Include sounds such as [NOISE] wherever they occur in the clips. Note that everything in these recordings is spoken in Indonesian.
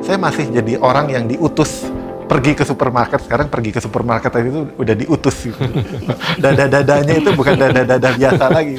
saya masih jadi orang yang diutus pergi ke supermarket. Sekarang pergi ke supermarket itu udah diutus gitu. [LAUGHS] dada dadanya itu bukan dada dada biasa lagi.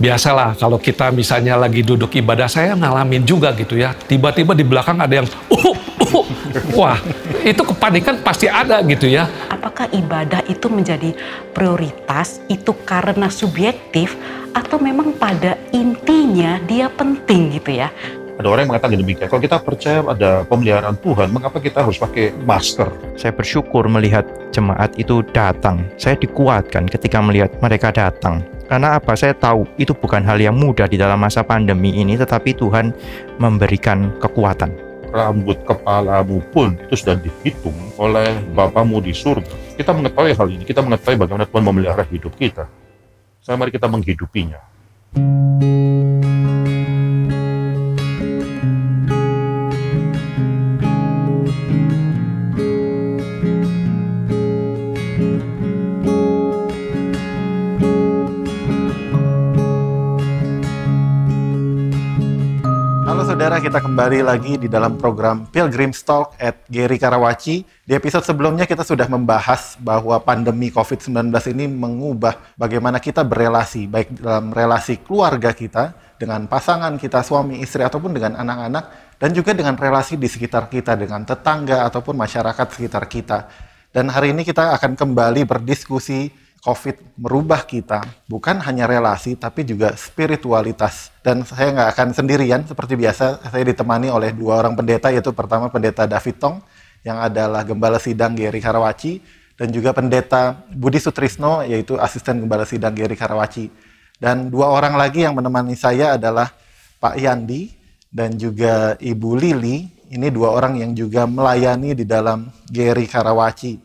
Biasalah kalau kita misalnya lagi duduk ibadah saya ngalamin juga gitu ya. Tiba-tiba di belakang ada yang uh, uh, wah itu kepanikan pasti ada gitu ya. Apakah ibadah itu menjadi prioritas? Itu karena subjektif atau memang pada intinya dia penting gitu ya ada orang yang mengatakan demikian. Kalau kita percaya ada pemeliharaan Tuhan, mengapa kita harus pakai masker? Saya bersyukur melihat jemaat itu datang. Saya dikuatkan ketika melihat mereka datang. Karena apa? Saya tahu itu bukan hal yang mudah di dalam masa pandemi ini, tetapi Tuhan memberikan kekuatan. Rambut kepalamu pun itu sudah dihitung oleh Bapamu di surga. Kita mengetahui hal ini, kita mengetahui bagaimana Tuhan memelihara hidup kita. Saya mari kita menghidupinya. Saudara, kita kembali lagi di dalam program Pilgrim Talk at Gary Karawaci. Di episode sebelumnya kita sudah membahas bahwa pandemi COVID-19 ini mengubah bagaimana kita berelasi, baik dalam relasi keluarga kita, dengan pasangan kita, suami, istri, ataupun dengan anak-anak, dan juga dengan relasi di sekitar kita, dengan tetangga ataupun masyarakat sekitar kita. Dan hari ini kita akan kembali berdiskusi COVID merubah kita, bukan hanya relasi, tapi juga spiritualitas. Dan saya nggak akan sendirian, seperti biasa, saya ditemani oleh dua orang pendeta, yaitu pertama pendeta David Tong, yang adalah Gembala Sidang Geri Karawaci, dan juga pendeta Budi Sutrisno, yaitu asisten Gembala Sidang Geri Karawaci. Dan dua orang lagi yang menemani saya adalah Pak Yandi dan juga Ibu Lili. Ini dua orang yang juga melayani di dalam Geri Karawaci.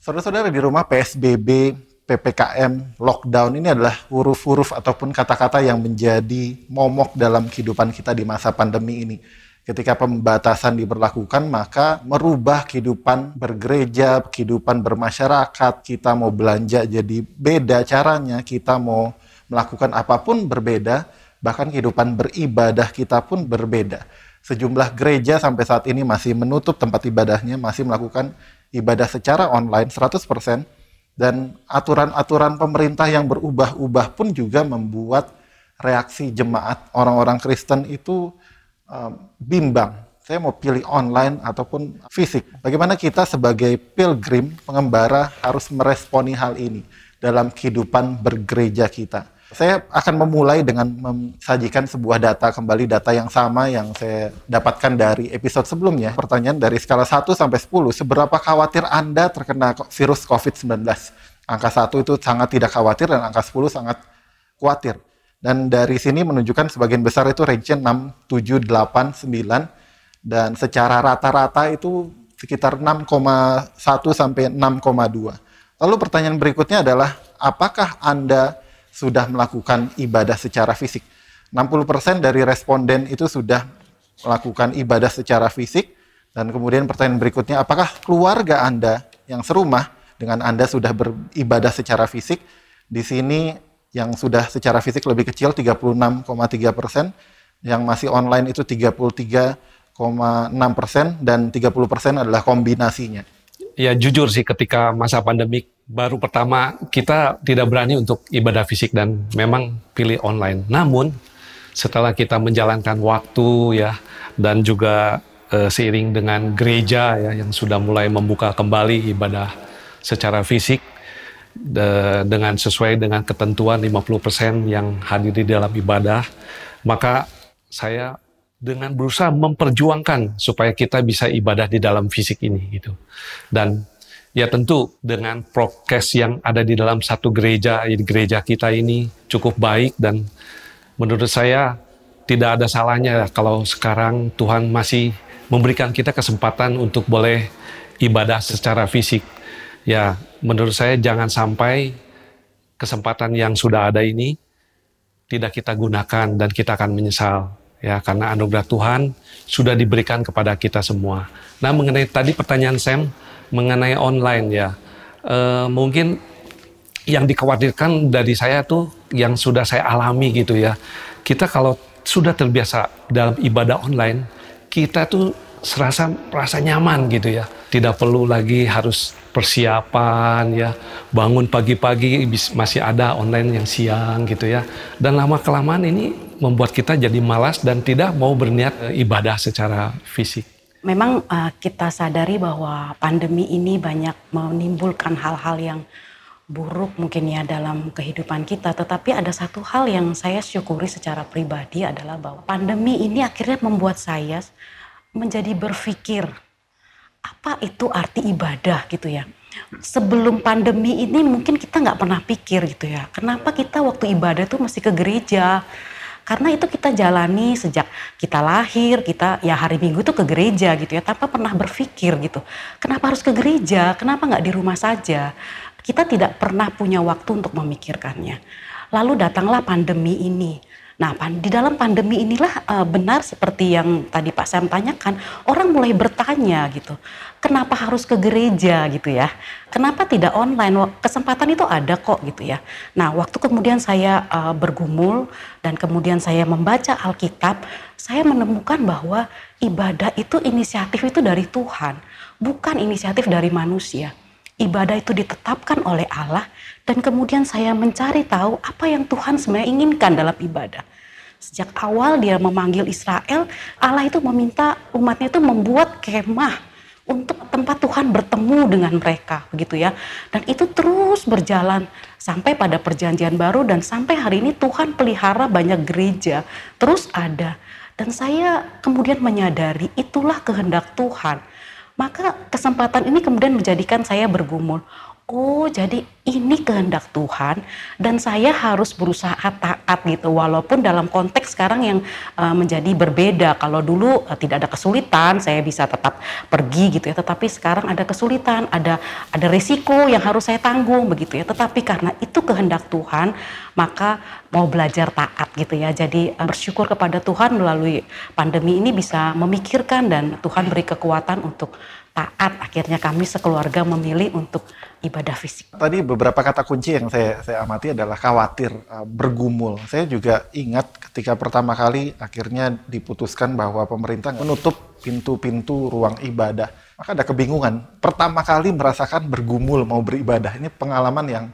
Saudara-saudara di rumah PSBB PPKM, lockdown ini adalah huruf-huruf ataupun kata-kata yang menjadi momok dalam kehidupan kita di masa pandemi ini. Ketika pembatasan diberlakukan, maka merubah kehidupan bergereja, kehidupan bermasyarakat, kita mau belanja jadi beda caranya, kita mau melakukan apa pun berbeda, bahkan kehidupan beribadah kita pun berbeda. Sejumlah gereja sampai saat ini masih menutup tempat ibadahnya, masih melakukan ibadah secara online 100%, dan aturan-aturan pemerintah yang berubah-ubah pun juga membuat reaksi jemaat orang-orang Kristen itu um, bimbang. Saya mau pilih online ataupun fisik. Bagaimana kita sebagai pilgrim, pengembara harus meresponi hal ini dalam kehidupan bergereja kita. Saya akan memulai dengan mensajikan sebuah data kembali data yang sama yang saya dapatkan dari episode sebelumnya. Pertanyaan dari skala 1 sampai 10, seberapa khawatir Anda terkena virus COVID-19? Angka 1 itu sangat tidak khawatir dan angka 10 sangat khawatir. Dan dari sini menunjukkan sebagian besar itu range 6, 7, 8, 9 dan secara rata-rata itu sekitar 6,1 sampai 6,2. Lalu pertanyaan berikutnya adalah apakah Anda sudah melakukan ibadah secara fisik. 60% dari responden itu sudah melakukan ibadah secara fisik. Dan kemudian pertanyaan berikutnya, apakah keluarga Anda yang serumah dengan Anda sudah beribadah secara fisik? Di sini yang sudah secara fisik lebih kecil 36,3 persen, yang masih online itu 33,6 persen, dan 30 persen adalah kombinasinya. Ya jujur sih ketika masa pandemik baru pertama kita tidak berani untuk ibadah fisik dan memang pilih online. Namun setelah kita menjalankan waktu ya dan juga e, seiring dengan gereja ya yang sudah mulai membuka kembali ibadah secara fisik de, dengan sesuai dengan ketentuan 50% yang hadir di dalam ibadah, maka saya dengan berusaha memperjuangkan supaya kita bisa ibadah di dalam fisik ini gitu. Dan Ya tentu dengan prokes yang ada di dalam satu gereja, gereja kita ini cukup baik dan menurut saya tidak ada salahnya kalau sekarang Tuhan masih memberikan kita kesempatan untuk boleh ibadah secara fisik. Ya, menurut saya jangan sampai kesempatan yang sudah ada ini tidak kita gunakan dan kita akan menyesal ya karena anugerah Tuhan sudah diberikan kepada kita semua. Nah, mengenai tadi pertanyaan Sam, mengenai online ya. E, mungkin yang dikhawatirkan dari saya tuh yang sudah saya alami gitu ya. Kita kalau sudah terbiasa dalam ibadah online, kita tuh serasa rasa nyaman gitu ya. Tidak perlu lagi harus persiapan ya, bangun pagi-pagi masih ada online yang siang gitu ya. Dan lama kelamaan ini membuat kita jadi malas dan tidak mau berniat eh, ibadah secara fisik. Memang uh, kita sadari bahwa pandemi ini banyak menimbulkan hal-hal yang buruk mungkin ya dalam kehidupan kita. Tetapi ada satu hal yang saya syukuri secara pribadi adalah bahwa pandemi ini akhirnya membuat saya menjadi berpikir apa itu arti ibadah gitu ya. Sebelum pandemi ini mungkin kita nggak pernah pikir gitu ya. Kenapa kita waktu ibadah tuh masih ke gereja? Karena itu kita jalani sejak kita lahir, kita ya hari Minggu tuh ke gereja gitu ya, tanpa pernah berpikir gitu. Kenapa harus ke gereja? Kenapa nggak di rumah saja? Kita tidak pernah punya waktu untuk memikirkannya. Lalu datanglah pandemi ini. Nah, di dalam pandemi inilah uh, benar seperti yang tadi Pak Sam tanyakan, orang mulai bertanya gitu, kenapa harus ke gereja gitu ya? Kenapa tidak online? Kesempatan itu ada kok gitu ya. Nah, waktu kemudian saya uh, bergumul dan kemudian saya membaca Alkitab, saya menemukan bahwa ibadah itu inisiatif itu dari Tuhan, bukan inisiatif dari manusia ibadah itu ditetapkan oleh Allah dan kemudian saya mencari tahu apa yang Tuhan sebenarnya inginkan dalam ibadah. Sejak awal dia memanggil Israel, Allah itu meminta umatnya itu membuat kemah untuk tempat Tuhan bertemu dengan mereka begitu ya. Dan itu terus berjalan sampai pada perjanjian baru dan sampai hari ini Tuhan pelihara banyak gereja terus ada. Dan saya kemudian menyadari itulah kehendak Tuhan maka kesempatan ini kemudian menjadikan saya bergumul. Oh, jadi ini kehendak Tuhan dan saya harus berusaha taat gitu walaupun dalam konteks sekarang yang uh, menjadi berbeda. Kalau dulu uh, tidak ada kesulitan, saya bisa tetap pergi gitu ya, tetapi sekarang ada kesulitan, ada ada resiko yang harus saya tanggung begitu ya. Tetapi karena itu kehendak Tuhan, maka mau belajar taat gitu ya. Jadi uh, bersyukur kepada Tuhan melalui pandemi ini bisa memikirkan dan Tuhan beri kekuatan untuk taat. Akhirnya kami sekeluarga memilih untuk ibadah fisik. Tadi beberapa kata kunci yang saya saya amati adalah khawatir, uh, bergumul. Saya juga ingat ketika pertama kali akhirnya diputuskan bahwa pemerintah menutup pintu-pintu ruang ibadah. Maka ada kebingungan. Pertama kali merasakan bergumul mau beribadah. Ini pengalaman yang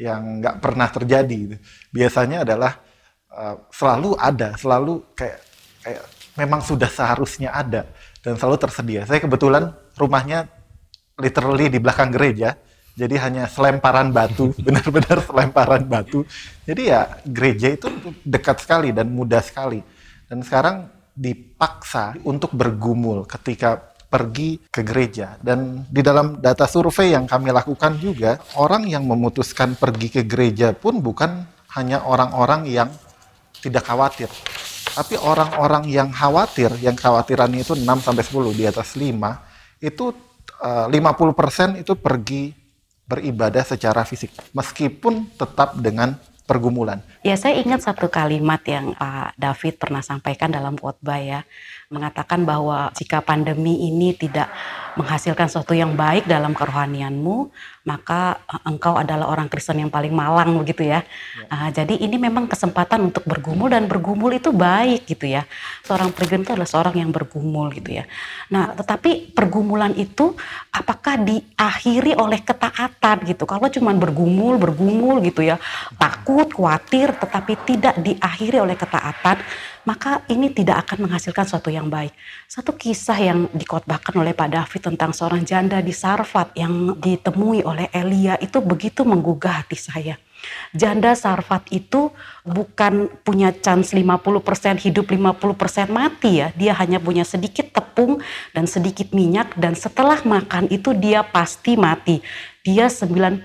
yang nggak pernah terjadi. Biasanya adalah uh, selalu ada, selalu kayak kayak memang sudah seharusnya ada dan selalu tersedia. Saya kebetulan rumahnya literally di belakang gereja, jadi hanya selemparan batu, [LAUGHS] benar-benar selemparan batu. Jadi ya gereja itu dekat sekali dan mudah sekali. Dan sekarang dipaksa untuk bergumul ketika pergi ke gereja. Dan di dalam data survei yang kami lakukan juga, orang yang memutuskan pergi ke gereja pun bukan hanya orang-orang yang tidak khawatir, tapi orang-orang yang khawatir, yang khawatirannya itu 6 sampai 10 di atas 5, itu uh, eh, 50% itu pergi beribadah secara fisik meskipun tetap dengan pergumulan. Ya, saya ingat satu kalimat yang uh, David pernah sampaikan dalam khotbah ya mengatakan bahwa jika pandemi ini tidak menghasilkan sesuatu yang baik dalam kerohanianmu, maka eh, engkau adalah orang Kristen yang paling malang begitu ya. ya. Uh, jadi ini memang kesempatan untuk bergumul dan bergumul itu baik gitu ya. Seorang pilgrim itu adalah seorang yang bergumul gitu ya. Nah, tetapi pergumulan itu apakah diakhiri oleh ketaatan gitu? Kalau cuma bergumul, bergumul gitu ya, takut, khawatir, tetapi tidak diakhiri oleh ketaatan, maka ini tidak akan menghasilkan sesuatu yang baik. Satu kisah yang dikotbahkan oleh Pak David tentang seorang janda di Sarfat yang ditemui oleh Elia itu begitu menggugah hati saya. Janda Sarfat itu bukan punya chance 50% hidup 50% mati ya. Dia hanya punya sedikit tepung dan sedikit minyak dan setelah makan itu dia pasti mati dia 99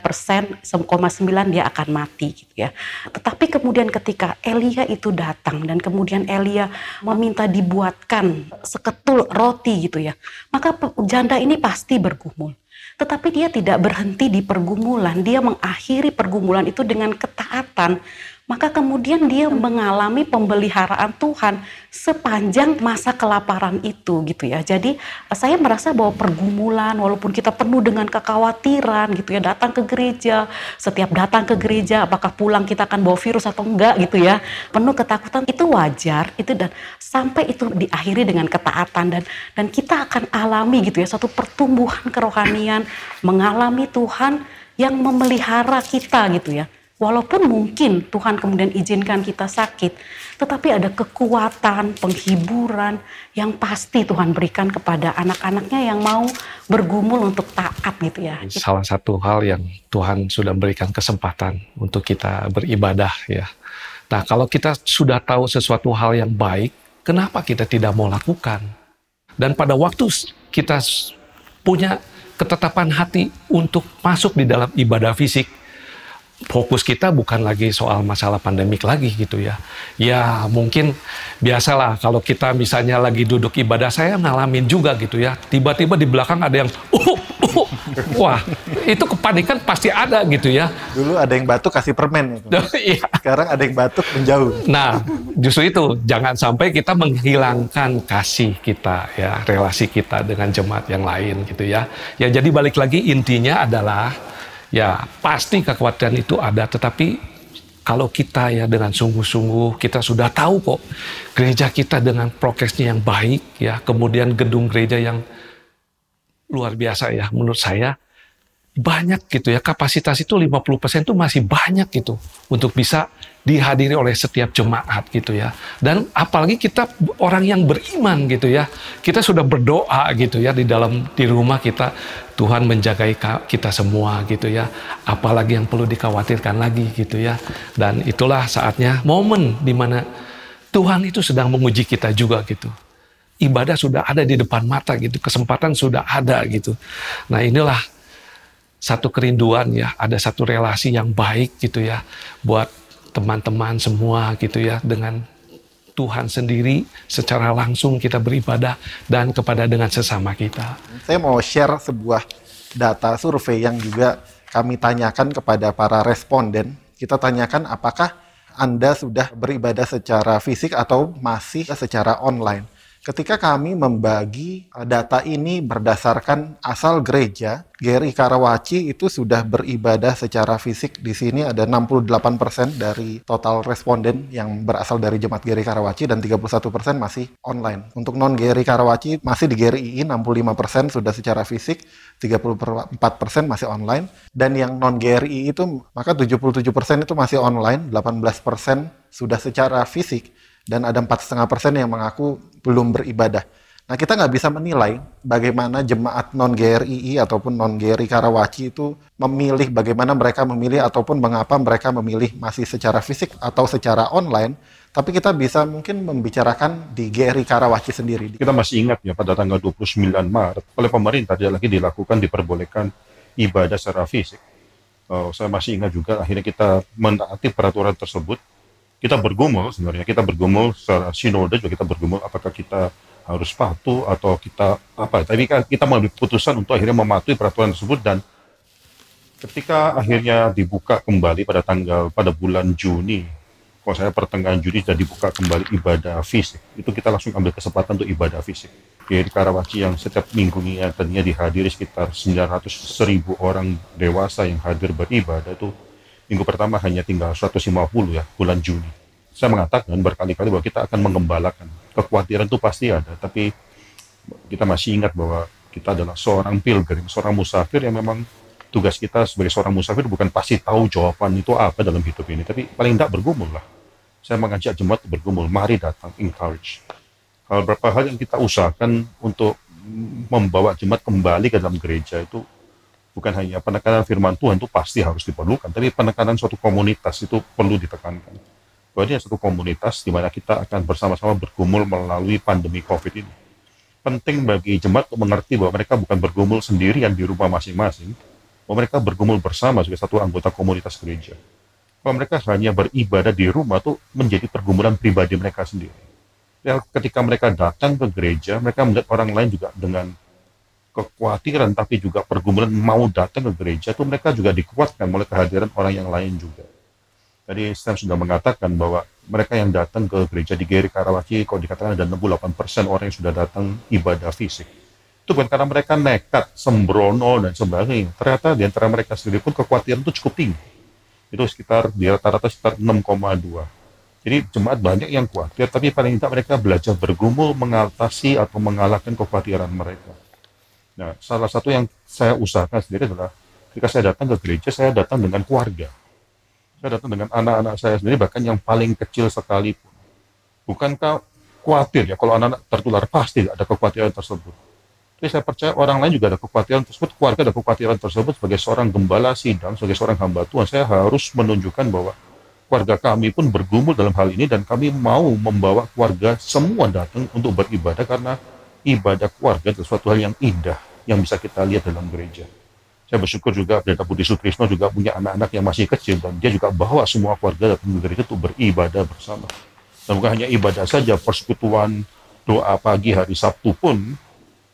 persen, 9 dia akan mati gitu ya. Tetapi kemudian ketika Elia itu datang dan kemudian Elia meminta dibuatkan seketul roti gitu ya, maka janda ini pasti bergumul. Tetapi dia tidak berhenti di pergumulan, dia mengakhiri pergumulan itu dengan ketaatan. Maka kemudian dia mengalami pemeliharaan Tuhan sepanjang masa kelaparan itu gitu ya. Jadi saya merasa bahwa pergumulan walaupun kita penuh dengan kekhawatiran gitu ya datang ke gereja, setiap datang ke gereja apakah pulang kita akan bawa virus atau enggak gitu ya. Penuh ketakutan itu wajar itu dan sampai itu diakhiri dengan ketaatan dan dan kita akan alami gitu ya satu pertumbuhan kerohanian mengalami Tuhan yang memelihara kita gitu ya. Walaupun mungkin Tuhan kemudian izinkan kita sakit, tetapi ada kekuatan, penghiburan yang pasti Tuhan berikan kepada anak-anaknya yang mau bergumul untuk taat gitu ya. Salah satu hal yang Tuhan sudah berikan kesempatan untuk kita beribadah ya. Nah kalau kita sudah tahu sesuatu hal yang baik, kenapa kita tidak mau lakukan? Dan pada waktu kita punya ketetapan hati untuk masuk di dalam ibadah fisik, fokus kita bukan lagi soal masalah pandemik lagi gitu ya. Ya mungkin biasalah kalau kita misalnya lagi duduk ibadah saya ngalamin juga gitu ya. Tiba-tiba di belakang ada yang uh, uh, wah itu kepanikan pasti ada gitu ya. Dulu ada yang batuk kasih permen. [LAUGHS] Iya. Sekarang ada yang batuk menjauh. Nah justru itu jangan sampai kita menghilangkan kasih kita ya relasi kita dengan jemaat yang lain gitu ya. Ya jadi balik lagi intinya adalah ya pasti kekhawatiran itu ada, tetapi kalau kita ya dengan sungguh-sungguh kita sudah tahu kok gereja kita dengan prokesnya yang baik ya, kemudian gedung gereja yang luar biasa ya menurut saya banyak gitu ya. Kapasitas itu 50% itu masih banyak gitu untuk bisa dihadiri oleh setiap jemaat gitu ya. Dan apalagi kita orang yang beriman gitu ya. Kita sudah berdoa gitu ya di dalam di rumah kita Tuhan menjagai kita semua gitu ya. Apalagi yang perlu dikhawatirkan lagi gitu ya. Dan itulah saatnya momen di mana Tuhan itu sedang menguji kita juga gitu. Ibadah sudah ada di depan mata gitu kesempatan sudah ada gitu. Nah inilah satu kerinduan ya, ada satu relasi yang baik gitu ya buat teman-teman semua gitu ya dengan Tuhan sendiri secara langsung kita beribadah dan kepada dengan sesama kita. Saya mau share sebuah data survei yang juga kami tanyakan kepada para responden. Kita tanyakan apakah Anda sudah beribadah secara fisik atau masih secara online. Ketika kami membagi eh, data ini berdasarkan asal gereja, Geri Karawaci itu sudah beribadah secara fisik. Di sini ada 68% dari total responden yang berasal dari jemaat Geri Karawaci dan 31% masih online. Untuk non Geri Karawaci masih di Geri II 65% sudah secara fisik, 34% masih online dan yang non GRI itu maka 77% itu masih online, 18% sudah secara fisik dan ada empat setengah persen yang mengaku belum beribadah. Nah kita nggak bisa menilai bagaimana jemaat non GRII ataupun non GRI Karawaci itu memilih bagaimana mereka memilih ataupun mengapa mereka memilih masih secara fisik atau secara online. Tapi kita bisa mungkin membicarakan di GRI Karawaci sendiri. Kita masih ingat ya pada tanggal 29 Maret oleh pemerintah tidak lagi dilakukan diperbolehkan ibadah secara fisik. Uh, saya masih ingat juga akhirnya kita menaati peraturan tersebut kita bergumul sebenarnya kita bergumul secara sinode juga kita bergumul apakah kita harus patuh atau kita apa. Tapi kita mengambil keputusan untuk akhirnya mematuhi peraturan tersebut dan ketika akhirnya dibuka kembali pada tanggal pada bulan Juni kalau saya pertengahan Juni sudah dibuka kembali ibadah fisik itu kita langsung ambil kesempatan untuk ibadah fisik. Di Karawaci yang setiap minggunya tadinya dihadiri sekitar 900 seribu orang dewasa yang hadir beribadah itu minggu pertama hanya tinggal 150 ya bulan Juni. Saya mengatakan berkali-kali bahwa kita akan mengembalakan. Kekhawatiran itu pasti ada, tapi kita masih ingat bahwa kita adalah seorang pilgrim, seorang musafir yang memang tugas kita sebagai seorang musafir bukan pasti tahu jawaban itu apa dalam hidup ini, tapi paling tidak bergumul lah. Saya mengajak jemaat bergumul, mari datang, encourage. Hal berapa hal yang kita usahakan untuk membawa jemaat kembali ke dalam gereja itu bukan hanya penekanan firman Tuhan itu pasti harus diperlukan, tapi penekanan suatu komunitas itu perlu ditekankan. Bahwa ini satu komunitas di mana kita akan bersama-sama bergumul melalui pandemi COVID ini. Penting bagi jemaat untuk mengerti bahwa mereka bukan bergumul sendirian di rumah masing-masing, bahwa mereka bergumul bersama sebagai satu anggota komunitas gereja. Kalau mereka hanya beribadah di rumah itu menjadi pergumulan pribadi mereka sendiri. Ketika mereka datang ke gereja, mereka melihat orang lain juga dengan kekhawatiran tapi juga pergumulan mau datang ke gereja itu mereka juga dikuatkan oleh kehadiran orang yang lain juga. Tadi Sam sudah mengatakan bahwa mereka yang datang ke gereja di Geri Karawaci, kalau dikatakan ada 68% orang yang sudah datang ibadah fisik. Itu bukan karena mereka nekat, sembrono, dan sebagainya. Ternyata di antara mereka sendiri pun kekhawatiran itu cukup tinggi. Itu sekitar, di rata-rata sekitar 6,2. Jadi jemaat banyak yang khawatir, tapi paling tidak mereka belajar bergumul, mengatasi atau mengalahkan kekhawatiran mereka. Nah, salah satu yang saya usahakan sendiri adalah ketika saya datang ke gereja, saya datang dengan keluarga saya datang dengan anak-anak saya sendiri, bahkan yang paling kecil sekalipun. Bukankah khawatir ya kalau anak-anak tertular? Pasti ada kekhawatiran tersebut. Tapi saya percaya orang lain juga ada kekhawatiran tersebut, keluarga ada kekhawatiran tersebut. Sebagai seorang gembala sidang, sebagai seorang hamba Tuhan, saya harus menunjukkan bahwa keluarga kami pun bergumul dalam hal ini dan kami mau membawa keluarga semua datang untuk beribadah karena ibadah keluarga adalah suatu hal yang indah yang bisa kita lihat dalam gereja. Saya bersyukur juga Pendeta Budi Sutrisno juga punya anak-anak yang masih kecil dan dia juga bawa semua keluarga datang ke gereja untuk beribadah bersama. Dan bukan hanya ibadah saja, persekutuan doa pagi hari Sabtu pun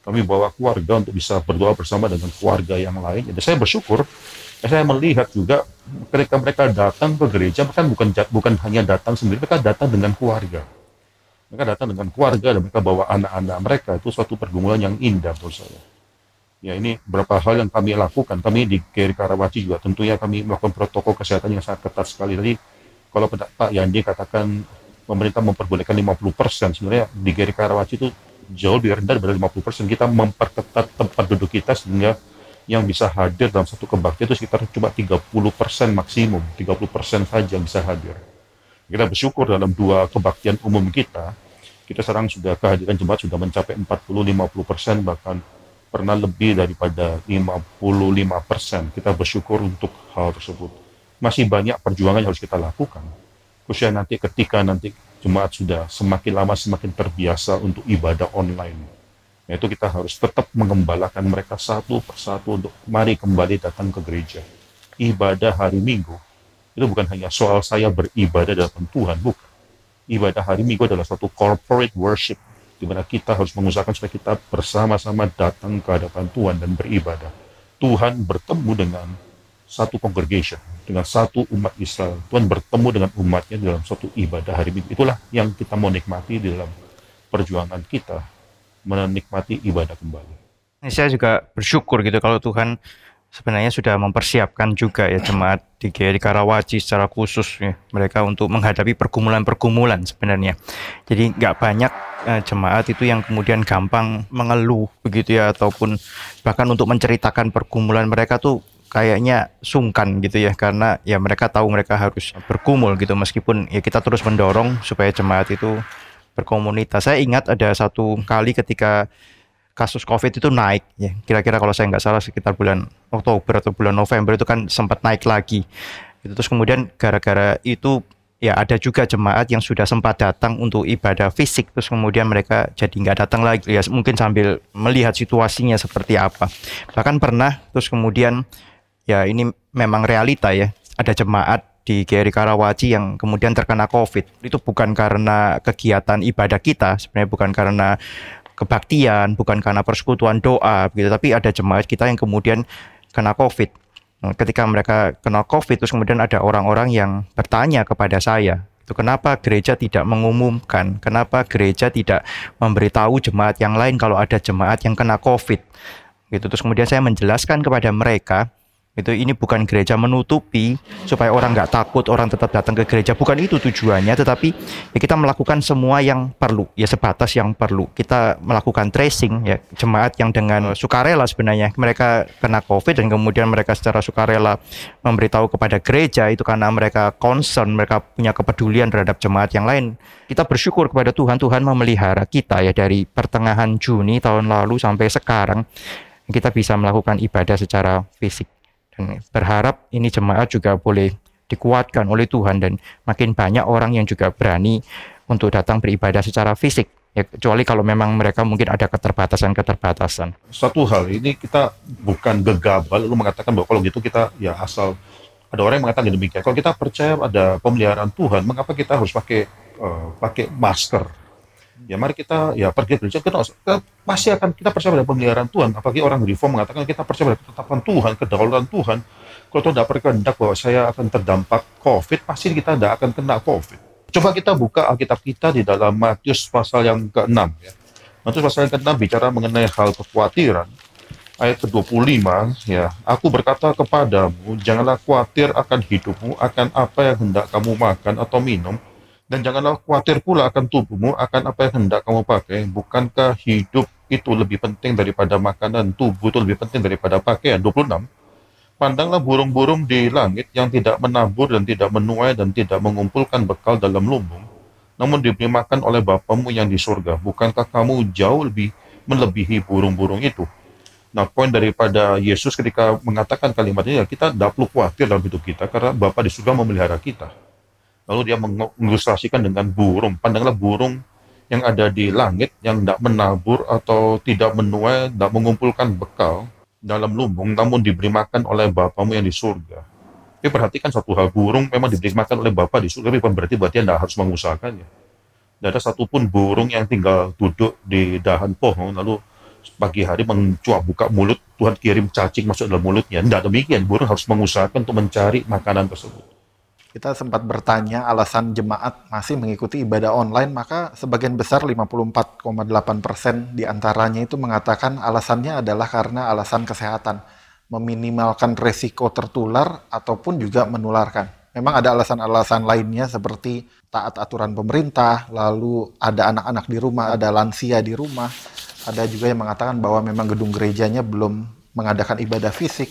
kami bawa keluarga untuk bisa berdoa bersama dengan keluarga yang lain. Jadi saya bersyukur, saya melihat juga ketika mereka datang ke gereja, bukan bukan hanya datang sendiri, mereka datang dengan keluarga. Mereka datang dengan keluarga dan mereka bawa anak-anak mereka. Itu suatu pergumulan yang indah menurut saya. Ya ini beberapa hal yang kami lakukan. Kami di Kiri Karawaci juga tentunya kami melakukan protokol kesehatan yang sangat ketat sekali. Tadi kalau Pak Yandi katakan pemerintah memperbolehkan 50%, sebenarnya di Kiri Karawaci itu jauh lebih rendah daripada 50%. Kita memperketat tempat duduk kita sehingga yang bisa hadir dalam satu kebaktian itu sekitar cuma 30% maksimum, 30% saja yang bisa hadir. Kita bersyukur dalam dua kebaktian umum kita, kita sekarang sudah kehadiran jemaat sudah mencapai 40-50% bahkan pernah lebih daripada 55 persen. Kita bersyukur untuk hal tersebut. Masih banyak perjuangan yang harus kita lakukan. Khususnya nanti ketika nanti jemaat sudah semakin lama semakin terbiasa untuk ibadah online. Yaitu kita harus tetap mengembalakan mereka satu persatu untuk mari kembali datang ke gereja. Ibadah hari Minggu itu bukan hanya soal saya beribadah dalam Tuhan, bukan. Ibadah hari Minggu adalah suatu corporate worship di mana kita harus mengusahakan supaya kita bersama-sama datang ke hadapan Tuhan dan beribadah. Tuhan bertemu dengan satu congregation, dengan satu umat Israel. Tuhan bertemu dengan umatnya dalam suatu ibadah hari Minggu. Itulah yang kita mau nikmati di dalam perjuangan kita menikmati ibadah kembali. Saya juga bersyukur gitu kalau Tuhan sebenarnya sudah mempersiapkan juga ya jemaat di GRI Karawaci secara khusus ya mereka untuk menghadapi pergumulan-pergumulan sebenarnya. Jadi nggak banyak eh, jemaat itu yang kemudian gampang mengeluh begitu ya ataupun bahkan untuk menceritakan pergumulan mereka tuh kayaknya sungkan gitu ya karena ya mereka tahu mereka harus berkumul gitu meskipun ya kita terus mendorong supaya jemaat itu berkomunitas. Saya ingat ada satu kali ketika kasus COVID itu naik. Ya kira-kira kalau saya nggak salah sekitar bulan Oktober atau bulan November itu kan sempat naik lagi. Itu terus kemudian gara-gara itu ya ada juga jemaat yang sudah sempat datang untuk ibadah fisik. Terus kemudian mereka jadi nggak datang lagi. Ya mungkin sambil melihat situasinya seperti apa. Bahkan pernah terus kemudian ya ini memang realita ya ada jemaat di GRI Karawaci yang kemudian terkena COVID. Itu bukan karena kegiatan ibadah kita sebenarnya bukan karena kebaktian, bukan karena persekutuan doa gitu, tapi ada jemaat kita yang kemudian kena COVID. Nah, ketika mereka kena COVID, terus kemudian ada orang-orang yang bertanya kepada saya, itu kenapa gereja tidak mengumumkan, kenapa gereja tidak memberitahu jemaat yang lain kalau ada jemaat yang kena COVID. Gitu. Terus kemudian saya menjelaskan kepada mereka itu ini bukan gereja menutupi supaya orang nggak takut orang tetap datang ke gereja. Bukan itu tujuannya tetapi ya kita melakukan semua yang perlu. Ya sebatas yang perlu. Kita melakukan tracing ya jemaat yang dengan sukarela sebenarnya. Mereka kena covid dan kemudian mereka secara sukarela memberitahu kepada gereja itu karena mereka concern mereka punya kepedulian terhadap jemaat yang lain. Kita bersyukur kepada Tuhan. Tuhan memelihara kita ya dari pertengahan Juni tahun lalu sampai sekarang. Kita bisa melakukan ibadah secara fisik berharap ini jemaat juga boleh dikuatkan oleh Tuhan dan makin banyak orang yang juga berani untuk datang beribadah secara fisik ya kecuali kalau memang mereka mungkin ada keterbatasan-keterbatasan. Satu hal ini kita bukan gegabah lalu mengatakan bahwa kalau gitu kita ya asal ada orang yang mengatakan demikian. Kalau kita percaya ada pemeliharaan Tuhan, mengapa kita harus pakai uh, pakai masker? Ya mari kita ya pergi gereja kita, kita pasti akan kita percaya pada pemeliharaan Tuhan. Apalagi orang reform mengatakan kita percaya pada ketetapan Tuhan kedaulatan Tuhan. Kalau Tuhan tidak berkehendak bahwa saya akan terdampak COVID pasti kita tidak akan kena COVID. Coba kita buka Alkitab kita di dalam Matius pasal yang ke-6 ya. Matius pasal yang ke-6 bicara mengenai hal kekhawatiran. Ayat ke-25 ya. Aku berkata kepadamu janganlah khawatir akan hidupmu akan apa yang hendak kamu makan atau minum dan janganlah khawatir pula akan tubuhmu, akan apa yang hendak kamu pakai. Bukankah hidup itu lebih penting daripada makanan, tubuh itu lebih penting daripada pakaian. 26. Pandanglah burung-burung di langit yang tidak menabur dan tidak menuai dan tidak mengumpulkan bekal dalam lumbung, namun diberi makan oleh Bapamu yang di surga. Bukankah kamu jauh lebih melebihi burung-burung itu? Nah, poin daripada Yesus ketika mengatakan kalimat ini, ya kita tidak perlu khawatir dalam hidup kita, karena Bapak di surga memelihara kita. Lalu dia mengilustrasikan dengan burung. Pandanglah burung yang ada di langit yang tidak menabur atau tidak menuai, tidak mengumpulkan bekal dalam lumbung, namun diberi makan oleh Bapamu yang di surga. Tapi perhatikan satu hal, burung memang diberi makan oleh Bapa di surga, tapi berarti berarti Anda harus mengusahakannya. Tidak ada satupun burung yang tinggal duduk di dahan pohon, lalu pagi hari mencuap buka mulut, Tuhan kirim cacing masuk dalam mulutnya. Tidak demikian, burung harus mengusahakan untuk mencari makanan tersebut kita sempat bertanya alasan jemaat masih mengikuti ibadah online, maka sebagian besar 54,8 persen di antaranya itu mengatakan alasannya adalah karena alasan kesehatan, meminimalkan resiko tertular ataupun juga menularkan. Memang ada alasan-alasan lainnya seperti taat aturan pemerintah, lalu ada anak-anak di rumah, ada lansia di rumah, ada juga yang mengatakan bahwa memang gedung gerejanya belum mengadakan ibadah fisik,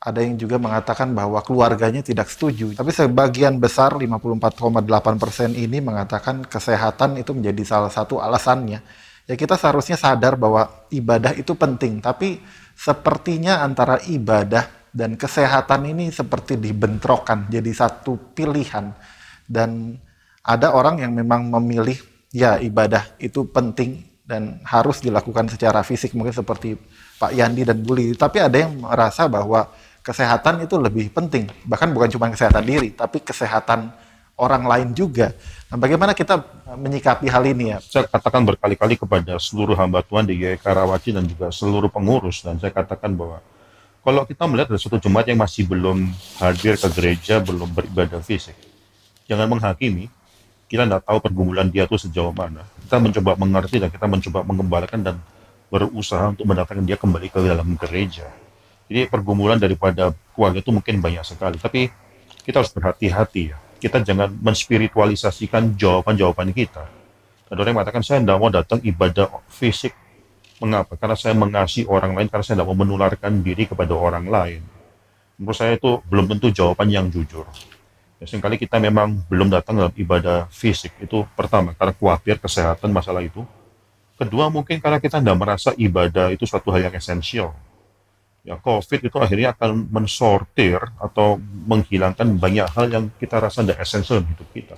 ada yang juga mengatakan bahwa keluarganya tidak setuju. Tapi sebagian besar 54,8 persen ini mengatakan kesehatan itu menjadi salah satu alasannya. Ya kita seharusnya sadar bahwa ibadah itu penting, tapi sepertinya antara ibadah dan kesehatan ini seperti dibentrokan jadi satu pilihan. Dan ada orang yang memang memilih ya ibadah itu penting dan harus dilakukan secara fisik mungkin seperti Pak Yandi dan Buli. Tapi ada yang merasa bahwa kesehatan itu lebih penting. Bahkan bukan cuma kesehatan diri, tapi kesehatan orang lain juga. Nah, bagaimana kita menyikapi hal ini ya? Saya katakan berkali-kali kepada seluruh hamba Tuhan di GKI Karawaci dan juga seluruh pengurus dan saya katakan bahwa kalau kita melihat ada suatu jemaat yang masih belum hadir ke gereja, belum beribadah fisik, jangan menghakimi. Kita tidak tahu pergumulan dia itu sejauh mana. Kita mencoba mengerti dan kita mencoba mengembalikan dan berusaha untuk mendatangkan dia kembali ke dalam gereja jadi pergumulan daripada keluarga itu mungkin banyak sekali. Tapi kita harus berhati-hati ya. Kita jangan menspiritualisasikan jawaban-jawaban kita. Ada orang yang mengatakan, saya tidak mau datang ibadah fisik. Mengapa? Karena saya mengasihi orang lain, karena saya tidak mau menularkan diri kepada orang lain. Menurut saya itu belum tentu jawaban yang jujur. Ya, sering kali kita memang belum datang dalam ibadah fisik. Itu pertama, karena khawatir kesehatan masalah itu. Kedua, mungkin karena kita tidak merasa ibadah itu suatu hal yang esensial ya COVID itu akhirnya akan mensortir atau menghilangkan banyak hal yang kita rasa tidak esensial dalam hidup kita.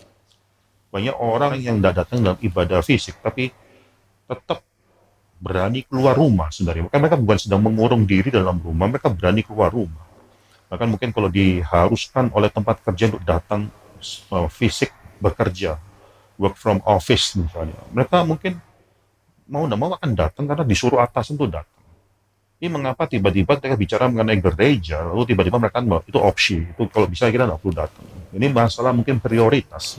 Banyak orang yang tidak datang dalam ibadah fisik, tapi tetap berani keluar rumah sebenarnya. Maka mereka bukan sedang mengurung diri dalam rumah, mereka berani keluar rumah. Bahkan mungkin kalau diharuskan oleh tempat kerja untuk datang uh, fisik bekerja, work from office misalnya, mereka mungkin mau tidak mau akan datang karena disuruh atas untuk datang ini mengapa tiba-tiba mereka bicara mengenai gereja, lalu tiba-tiba mereka bahwa itu opsi, itu kalau bisa kita tidak perlu datang. Ini masalah mungkin prioritas.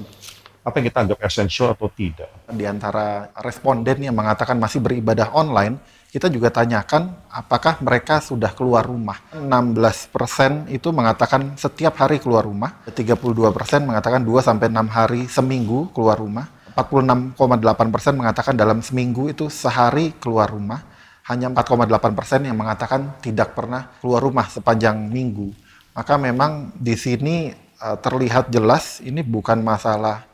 Apa yang kita anggap esensial atau tidak. Di antara responden yang mengatakan masih beribadah online, kita juga tanyakan apakah mereka sudah keluar rumah. 16% itu mengatakan setiap hari keluar rumah, 32% mengatakan 2 sampai 6 hari seminggu keluar rumah, 46,8% mengatakan dalam seminggu itu sehari keluar rumah, hanya 4,8 persen yang mengatakan tidak pernah keluar rumah sepanjang minggu. Maka memang di sini uh, terlihat jelas ini bukan masalah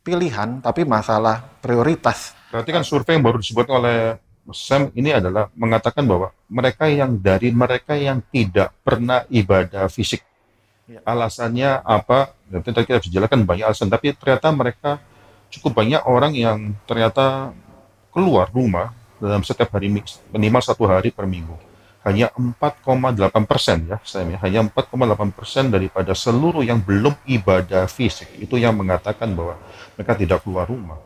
pilihan, tapi masalah prioritas. Berarti kan survei yang baru disebut oleh Sam ini adalah mengatakan bahwa mereka yang dari mereka yang tidak pernah ibadah fisik. Ya. Alasannya apa? Nanti kita bisa jelaskan banyak alasan, tapi ternyata mereka cukup banyak orang yang ternyata keluar rumah dalam setiap hari minimal satu hari per minggu. Hanya 4,8 persen ya, saya ya, hanya 4,8 persen daripada seluruh yang belum ibadah fisik itu yang mengatakan bahwa mereka tidak keluar rumah.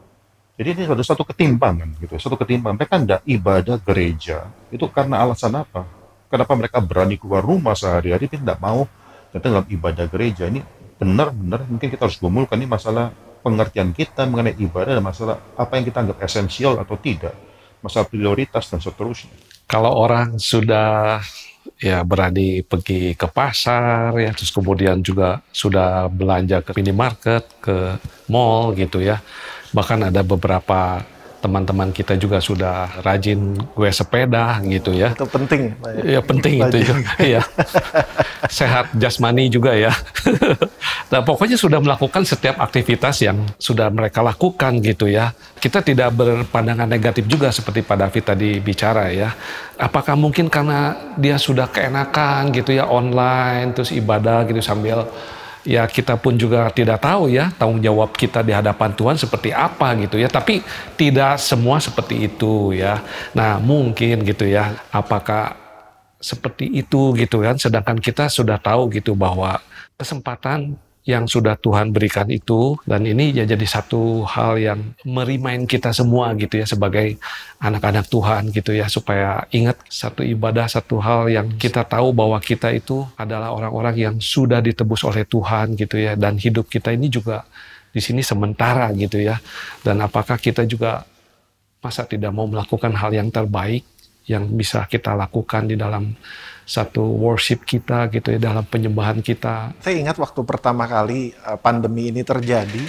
Jadi ini ada satu ketimpangan gitu, satu ketimpangan. Mereka tidak ibadah gereja itu karena alasan apa? Kenapa mereka berani keluar rumah sehari-hari tidak mau datang dalam ibadah gereja? Ini benar-benar mungkin kita harus gumulkan ini masalah pengertian kita mengenai ibadah dan masalah apa yang kita anggap esensial atau tidak, masalah prioritas dan seterusnya. Kalau orang sudah ya berani pergi ke pasar ya terus kemudian juga sudah belanja ke minimarket, ke mall gitu ya bahkan ada beberapa teman-teman kita juga sudah rajin gue sepeda gitu ya. Itu penting. Ya. ya penting itu juga ya. [LAUGHS] Sehat jasmani juga ya. [LAUGHS] nah pokoknya sudah melakukan setiap aktivitas yang sudah mereka lakukan gitu ya. Kita tidak berpandangan negatif juga seperti Pak David tadi bicara ya. Apakah mungkin karena dia sudah keenakan gitu ya online terus ibadah gitu sambil ya kita pun juga tidak tahu ya tanggung jawab kita di hadapan Tuhan seperti apa gitu ya. Tapi tidak semua seperti itu ya. Nah mungkin gitu ya apakah seperti itu gitu kan. Sedangkan kita sudah tahu gitu bahwa kesempatan yang sudah Tuhan berikan itu. Dan ini ya jadi satu hal yang merimain kita semua gitu ya sebagai anak-anak Tuhan gitu ya. Supaya ingat satu ibadah satu hal yang kita tahu bahwa kita itu adalah orang-orang yang sudah ditebus oleh Tuhan gitu ya. Dan hidup kita ini juga di sini sementara gitu ya. Dan apakah kita juga masa tidak mau melakukan hal yang terbaik yang bisa kita lakukan di dalam satu worship kita gitu ya dalam penyembahan kita. Saya ingat waktu pertama kali eh, pandemi ini terjadi,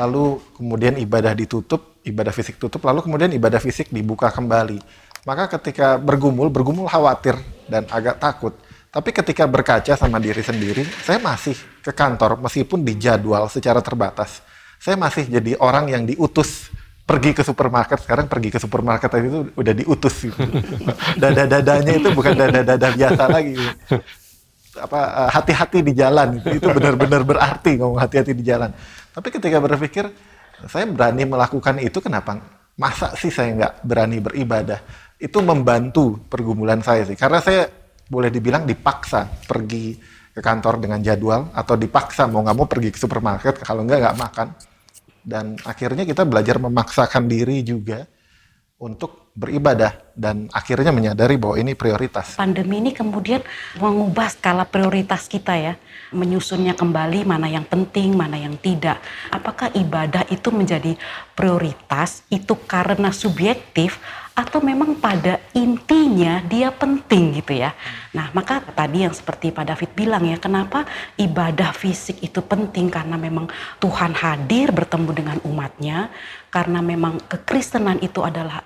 lalu kemudian ibadah ditutup, ibadah fisik tutup, lalu kemudian ibadah fisik dibuka kembali. Maka ketika bergumul, bergumul khawatir dan agak takut. Tapi ketika berkaca sama diri sendiri, saya masih ke kantor meskipun dijadwal secara terbatas. Saya masih jadi orang yang diutus pergi ke supermarket sekarang pergi ke supermarket itu udah diutus gitu. [LAUGHS] dada dadanya itu bukan dada dada biasa lagi. Gitu. apa eh, hati-hati di jalan itu, itu benar-benar berarti ngomong hati-hati di jalan. Tapi ketika berpikir saya berani melakukan itu kenapa? Masa sih saya nggak berani beribadah? Itu membantu pergumulan saya sih. Karena saya boleh dibilang dipaksa pergi ke kantor dengan jadwal atau dipaksa mau nggak mau pergi ke supermarket. Kalau nggak nggak makan dan akhirnya kita belajar memaksakan diri juga untuk beribadah dan akhirnya menyadari bahwa ini prioritas. Pandemi ini kemudian mengubah skala prioritas kita ya, menyusunnya kembali mana yang penting, mana yang tidak. Apakah ibadah itu menjadi prioritas itu karena subjektif atau memang pada intinya dia penting gitu ya. Nah, maka tadi yang seperti Pak David bilang ya, kenapa ibadah fisik itu penting? Karena memang Tuhan hadir bertemu dengan umatnya, karena memang kekristenan itu adalah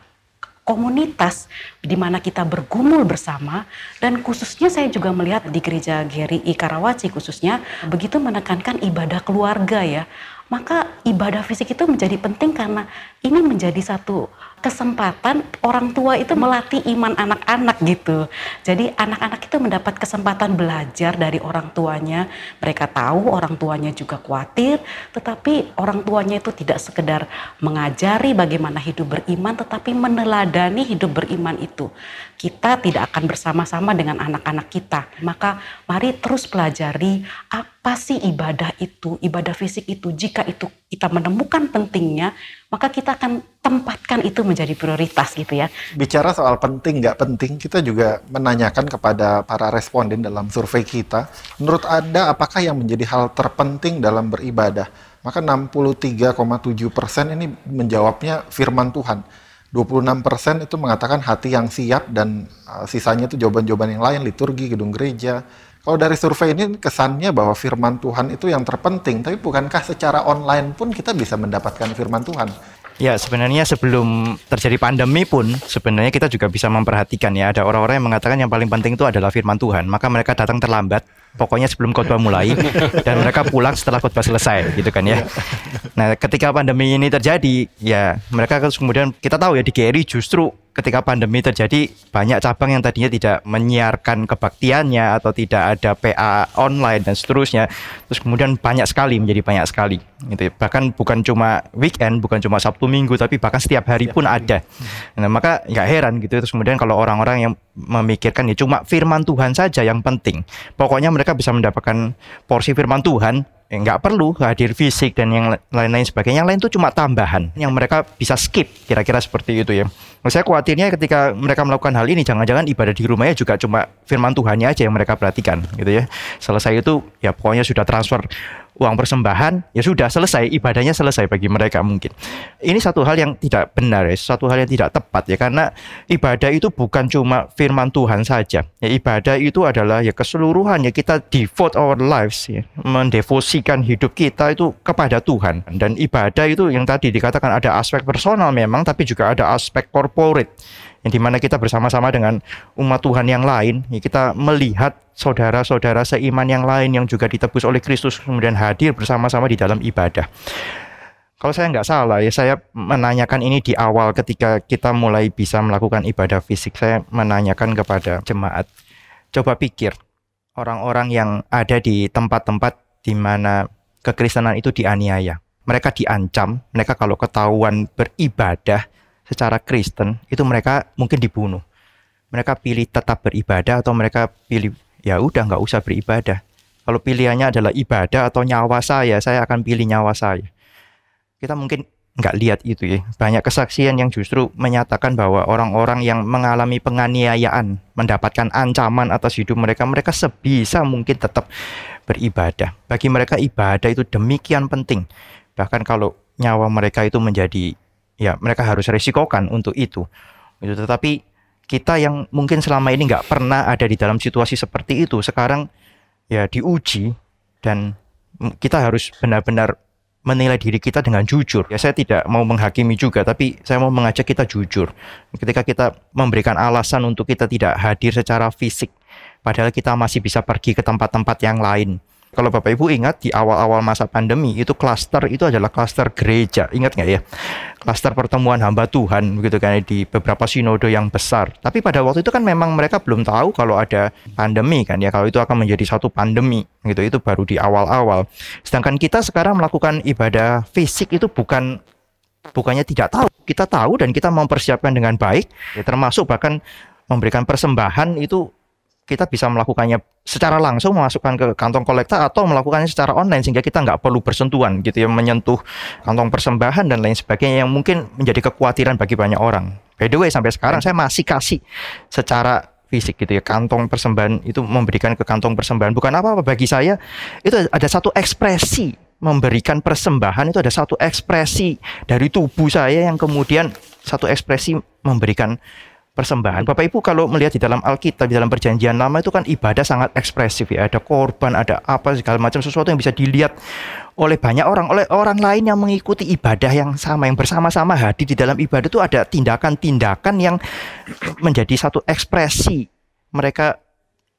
komunitas di mana kita bergumul bersama. Dan khususnya saya juga melihat di gereja GRI Karawaci khususnya begitu menekankan ibadah keluarga ya maka ibadah fisik itu menjadi penting karena ini menjadi satu kesempatan orang tua itu melatih iman anak-anak gitu. Jadi anak-anak itu mendapat kesempatan belajar dari orang tuanya. Mereka tahu orang tuanya juga khawatir, tetapi orang tuanya itu tidak sekedar mengajari bagaimana hidup beriman, tetapi meneladani hidup beriman itu. Kita tidak akan bersama-sama dengan anak-anak kita. Maka mari terus pelajari apa sih ibadah itu, ibadah fisik itu. Jika itu kita menemukan pentingnya, maka kita akan tempatkan itu menjadi prioritas gitu ya. Bicara soal penting nggak penting, kita juga menanyakan kepada para responden dalam survei kita, menurut Anda apakah yang menjadi hal terpenting dalam beribadah? Maka 63,7 persen ini menjawabnya firman Tuhan. 26 persen itu mengatakan hati yang siap dan uh, sisanya itu jawaban-jawaban yang lain, liturgi, gedung gereja, kalau dari survei ini kesannya bahwa firman Tuhan itu yang terpenting, tapi bukankah secara online pun kita bisa mendapatkan firman Tuhan? Ya, sebenarnya sebelum terjadi pandemi pun sebenarnya kita juga bisa memperhatikan ya ada orang-orang yang mengatakan yang paling penting itu adalah firman Tuhan. Maka mereka datang terlambat, pokoknya sebelum khotbah mulai [LAUGHS] dan mereka pulang setelah khotbah selesai gitu kan ya. Nah, ketika pandemi ini terjadi, ya mereka kemudian kita tahu ya di GRI justru ketika pandemi terjadi banyak cabang yang tadinya tidak menyiarkan kebaktiannya atau tidak ada PA online dan seterusnya terus kemudian banyak sekali menjadi banyak sekali gitu bahkan bukan cuma weekend bukan cuma Sabtu Minggu tapi bahkan setiap hari pun ada. Nah maka nggak heran gitu terus kemudian kalau orang-orang yang memikirkan ya cuma firman Tuhan saja yang penting. Pokoknya mereka bisa mendapatkan porsi firman Tuhan eh, nggak perlu hadir fisik dan yang lain-lain sebagainya. Yang lain itu cuma tambahan yang mereka bisa skip kira-kira seperti itu ya. Nah, saya khawatirnya ketika mereka melakukan hal ini jangan-jangan ibadah di rumahnya juga cuma firman Tuhannya aja yang mereka perhatikan gitu ya. Selesai itu ya pokoknya sudah transfer uang persembahan, ya sudah selesai, ibadahnya selesai bagi mereka mungkin. Ini satu hal yang tidak benar ya, satu hal yang tidak tepat ya, karena ibadah itu bukan cuma firman Tuhan saja. Ya, ibadah itu adalah ya keseluruhan ya kita devote our lives ya, mendevosikan hidup kita itu kepada Tuhan. Dan ibadah itu yang tadi dikatakan ada aspek personal memang, tapi juga ada aspek corporate yang di mana kita bersama-sama dengan umat Tuhan yang lain, ya kita melihat saudara-saudara seiman yang lain yang juga ditebus oleh Kristus kemudian hadir bersama-sama di dalam ibadah. Kalau saya nggak salah ya saya menanyakan ini di awal ketika kita mulai bisa melakukan ibadah fisik. Saya menanyakan kepada jemaat, coba pikir orang-orang yang ada di tempat-tempat di mana kekristenan itu dianiaya. Mereka diancam, mereka kalau ketahuan beribadah secara Kristen itu mereka mungkin dibunuh. Mereka pilih tetap beribadah atau mereka pilih ya udah nggak usah beribadah. Kalau pilihannya adalah ibadah atau nyawa saya, saya akan pilih nyawa saya. Kita mungkin nggak lihat itu ya. Banyak kesaksian yang justru menyatakan bahwa orang-orang yang mengalami penganiayaan, mendapatkan ancaman atas hidup mereka, mereka sebisa mungkin tetap beribadah. Bagi mereka ibadah itu demikian penting. Bahkan kalau nyawa mereka itu menjadi ya mereka harus resikokan untuk itu. Itu tetapi kita yang mungkin selama ini nggak pernah ada di dalam situasi seperti itu sekarang ya diuji dan kita harus benar-benar menilai diri kita dengan jujur. Ya saya tidak mau menghakimi juga, tapi saya mau mengajak kita jujur. Ketika kita memberikan alasan untuk kita tidak hadir secara fisik, padahal kita masih bisa pergi ke tempat-tempat yang lain. Kalau Bapak Ibu ingat di awal-awal masa pandemi itu klaster itu adalah klaster gereja. Ingat nggak ya? Klaster pertemuan hamba Tuhan begitu kan di beberapa sinode yang besar. Tapi pada waktu itu kan memang mereka belum tahu kalau ada pandemi kan ya. Kalau itu akan menjadi satu pandemi gitu. Itu baru di awal-awal. Sedangkan kita sekarang melakukan ibadah fisik itu bukan bukannya tidak tahu. Kita tahu dan kita mempersiapkan dengan baik. Ya, termasuk bahkan memberikan persembahan itu kita bisa melakukannya secara langsung memasukkan ke kantong kolektor atau melakukannya secara online sehingga kita nggak perlu bersentuhan gitu ya menyentuh kantong persembahan dan lain sebagainya yang mungkin menjadi kekhawatiran bagi banyak orang. By the way sampai sekarang saya masih kasih secara fisik gitu ya kantong persembahan itu memberikan ke kantong persembahan bukan apa-apa bagi saya itu ada satu ekspresi memberikan persembahan itu ada satu ekspresi dari tubuh saya yang kemudian satu ekspresi memberikan persembahan. Bapak Ibu kalau melihat di dalam Alkitab, di dalam perjanjian lama itu kan ibadah sangat ekspresif ya. Ada korban, ada apa segala macam sesuatu yang bisa dilihat oleh banyak orang, oleh orang lain yang mengikuti ibadah yang sama, yang bersama-sama hadir di dalam ibadah itu ada tindakan-tindakan yang menjadi satu ekspresi mereka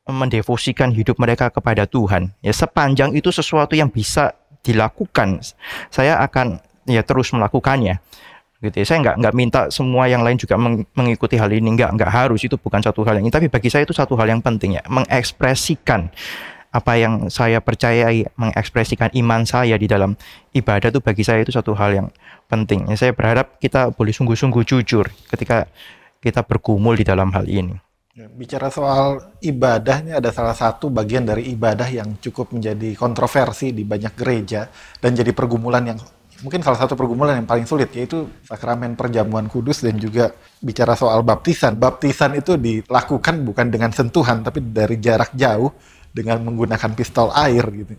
mendevosikan hidup mereka kepada Tuhan. Ya sepanjang itu sesuatu yang bisa dilakukan, saya akan ya terus melakukannya gitu ya. Saya nggak nggak minta semua yang lain juga meng, mengikuti hal ini nggak nggak harus itu bukan satu hal yang ini tapi bagi saya itu satu hal yang penting ya mengekspresikan apa yang saya percayai mengekspresikan iman saya di dalam ibadah itu bagi saya itu satu hal yang penting. Ya, saya berharap kita boleh sungguh-sungguh jujur ketika kita bergumul di dalam hal ini. Ya, bicara soal ibadah ini ada salah satu bagian dari ibadah yang cukup menjadi kontroversi di banyak gereja dan jadi pergumulan yang mungkin salah satu pergumulan yang paling sulit yaitu sakramen perjamuan kudus dan juga bicara soal baptisan. Baptisan itu dilakukan bukan dengan sentuhan tapi dari jarak jauh dengan menggunakan pistol air gitu.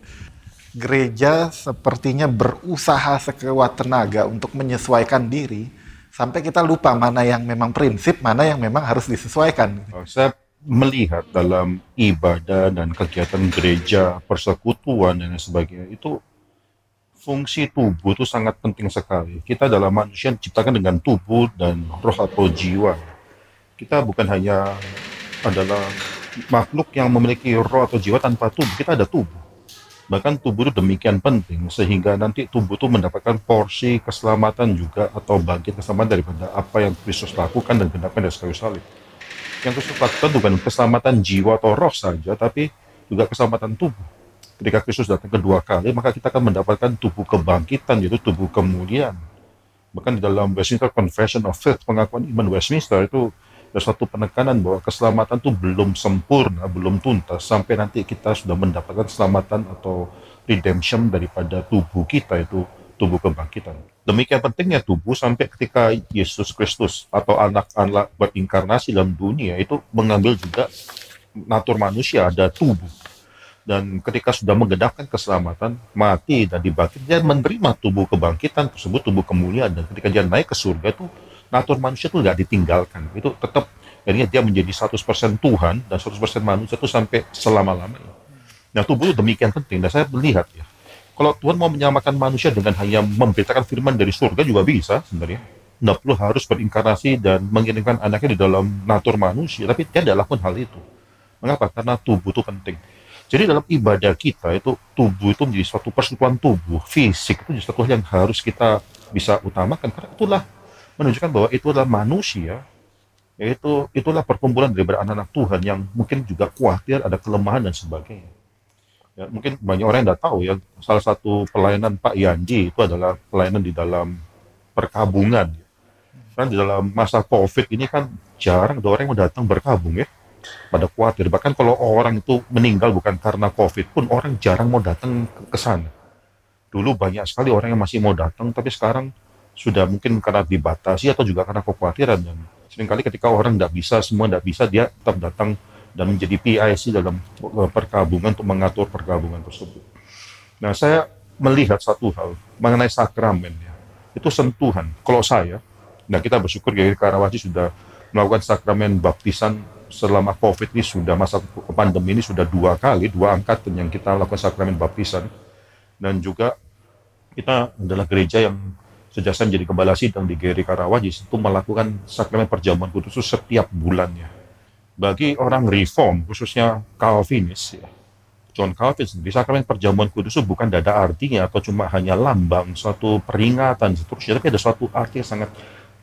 Gereja sepertinya berusaha sekuat tenaga untuk menyesuaikan diri sampai kita lupa mana yang memang prinsip, mana yang memang harus disesuaikan. Oh, saya melihat dalam ibadah dan kegiatan gereja, persekutuan dan sebagainya itu fungsi tubuh itu sangat penting sekali. Kita adalah manusia diciptakan dengan tubuh dan roh atau jiwa. Kita bukan hanya adalah makhluk yang memiliki roh atau jiwa tanpa tubuh. Kita ada tubuh. Bahkan tubuh itu demikian penting sehingga nanti tubuh itu mendapatkan porsi keselamatan juga atau bagian keselamatan daripada apa yang Kristus lakukan dan genapkan dari kayu salib. Yang Kristus lakukan bukan keselamatan jiwa atau roh saja, tapi juga keselamatan tubuh ketika Kristus datang kedua kali, maka kita akan mendapatkan tubuh kebangkitan, yaitu tubuh kemuliaan. Bahkan di dalam Westminster Confession of Faith, pengakuan iman Westminster itu ada satu penekanan bahwa keselamatan itu belum sempurna, belum tuntas, sampai nanti kita sudah mendapatkan keselamatan atau redemption daripada tubuh kita itu tubuh kebangkitan. Demikian pentingnya tubuh sampai ketika Yesus Kristus atau anak-anak berinkarnasi dalam dunia itu mengambil juga natur manusia, ada tubuh. Dan ketika sudah menggenapkan keselamatan, mati dan dibangkit, dia menerima tubuh kebangkitan tersebut, tubuh kemuliaan. Dan ketika dia naik ke surga itu, natur manusia itu tidak ditinggalkan. Itu tetap, jadinya dia menjadi 100% Tuhan dan 100% manusia itu sampai selama-lamanya. Nah tubuh itu demikian penting. Dan saya melihat ya, kalau Tuhan mau menyamakan manusia dengan hanya memberitakan firman dari surga juga bisa sebenarnya. Tidak perlu harus berinkarnasi dan mengirimkan anaknya di dalam natur manusia, tapi dia tidak lakukan hal itu. Mengapa? Karena tubuh itu penting. Jadi dalam ibadah kita itu tubuh itu menjadi suatu persekutuan tubuh, fisik itu hal yang harus kita bisa utamakan karena itulah menunjukkan bahwa itu adalah manusia yaitu itulah perkumpulan daripada anak-anak Tuhan yang mungkin juga khawatir ada kelemahan dan sebagainya. Ya, mungkin banyak orang yang tidak tahu ya salah satu pelayanan Pak Yanji itu adalah pelayanan di dalam perkabungan. Kan di dalam masa COVID ini kan jarang ada orang yang mau datang berkabung ya pada khawatir. Bahkan kalau orang itu meninggal bukan karena COVID pun orang jarang mau datang ke, sana. Dulu banyak sekali orang yang masih mau datang, tapi sekarang sudah mungkin karena dibatasi atau juga karena kekhawatiran. Dan sering kali ketika orang tidak bisa, semua tidak bisa, dia tetap datang dan menjadi PIC dalam eh, perkabungan untuk mengatur perkabungan tersebut. Nah, saya melihat satu hal mengenai sakramen ya. Itu sentuhan. Kalau saya, nah kita bersyukur Giri Karawaci sudah melakukan sakramen baptisan selama COVID ini sudah masa pandemi ini sudah dua kali, dua angkatan yang kita lakukan sakramen baptisan. Dan juga kita adalah gereja yang sejak saya menjadi gembala sidang di GRI Karawajis itu melakukan sakramen perjamuan kudus setiap bulannya. Bagi orang reform, khususnya Calvinis, ya, John Calvin di sakramen perjamuan kudus bukan dada artinya atau cuma hanya lambang, suatu peringatan, seterusnya, tapi ada suatu arti yang sangat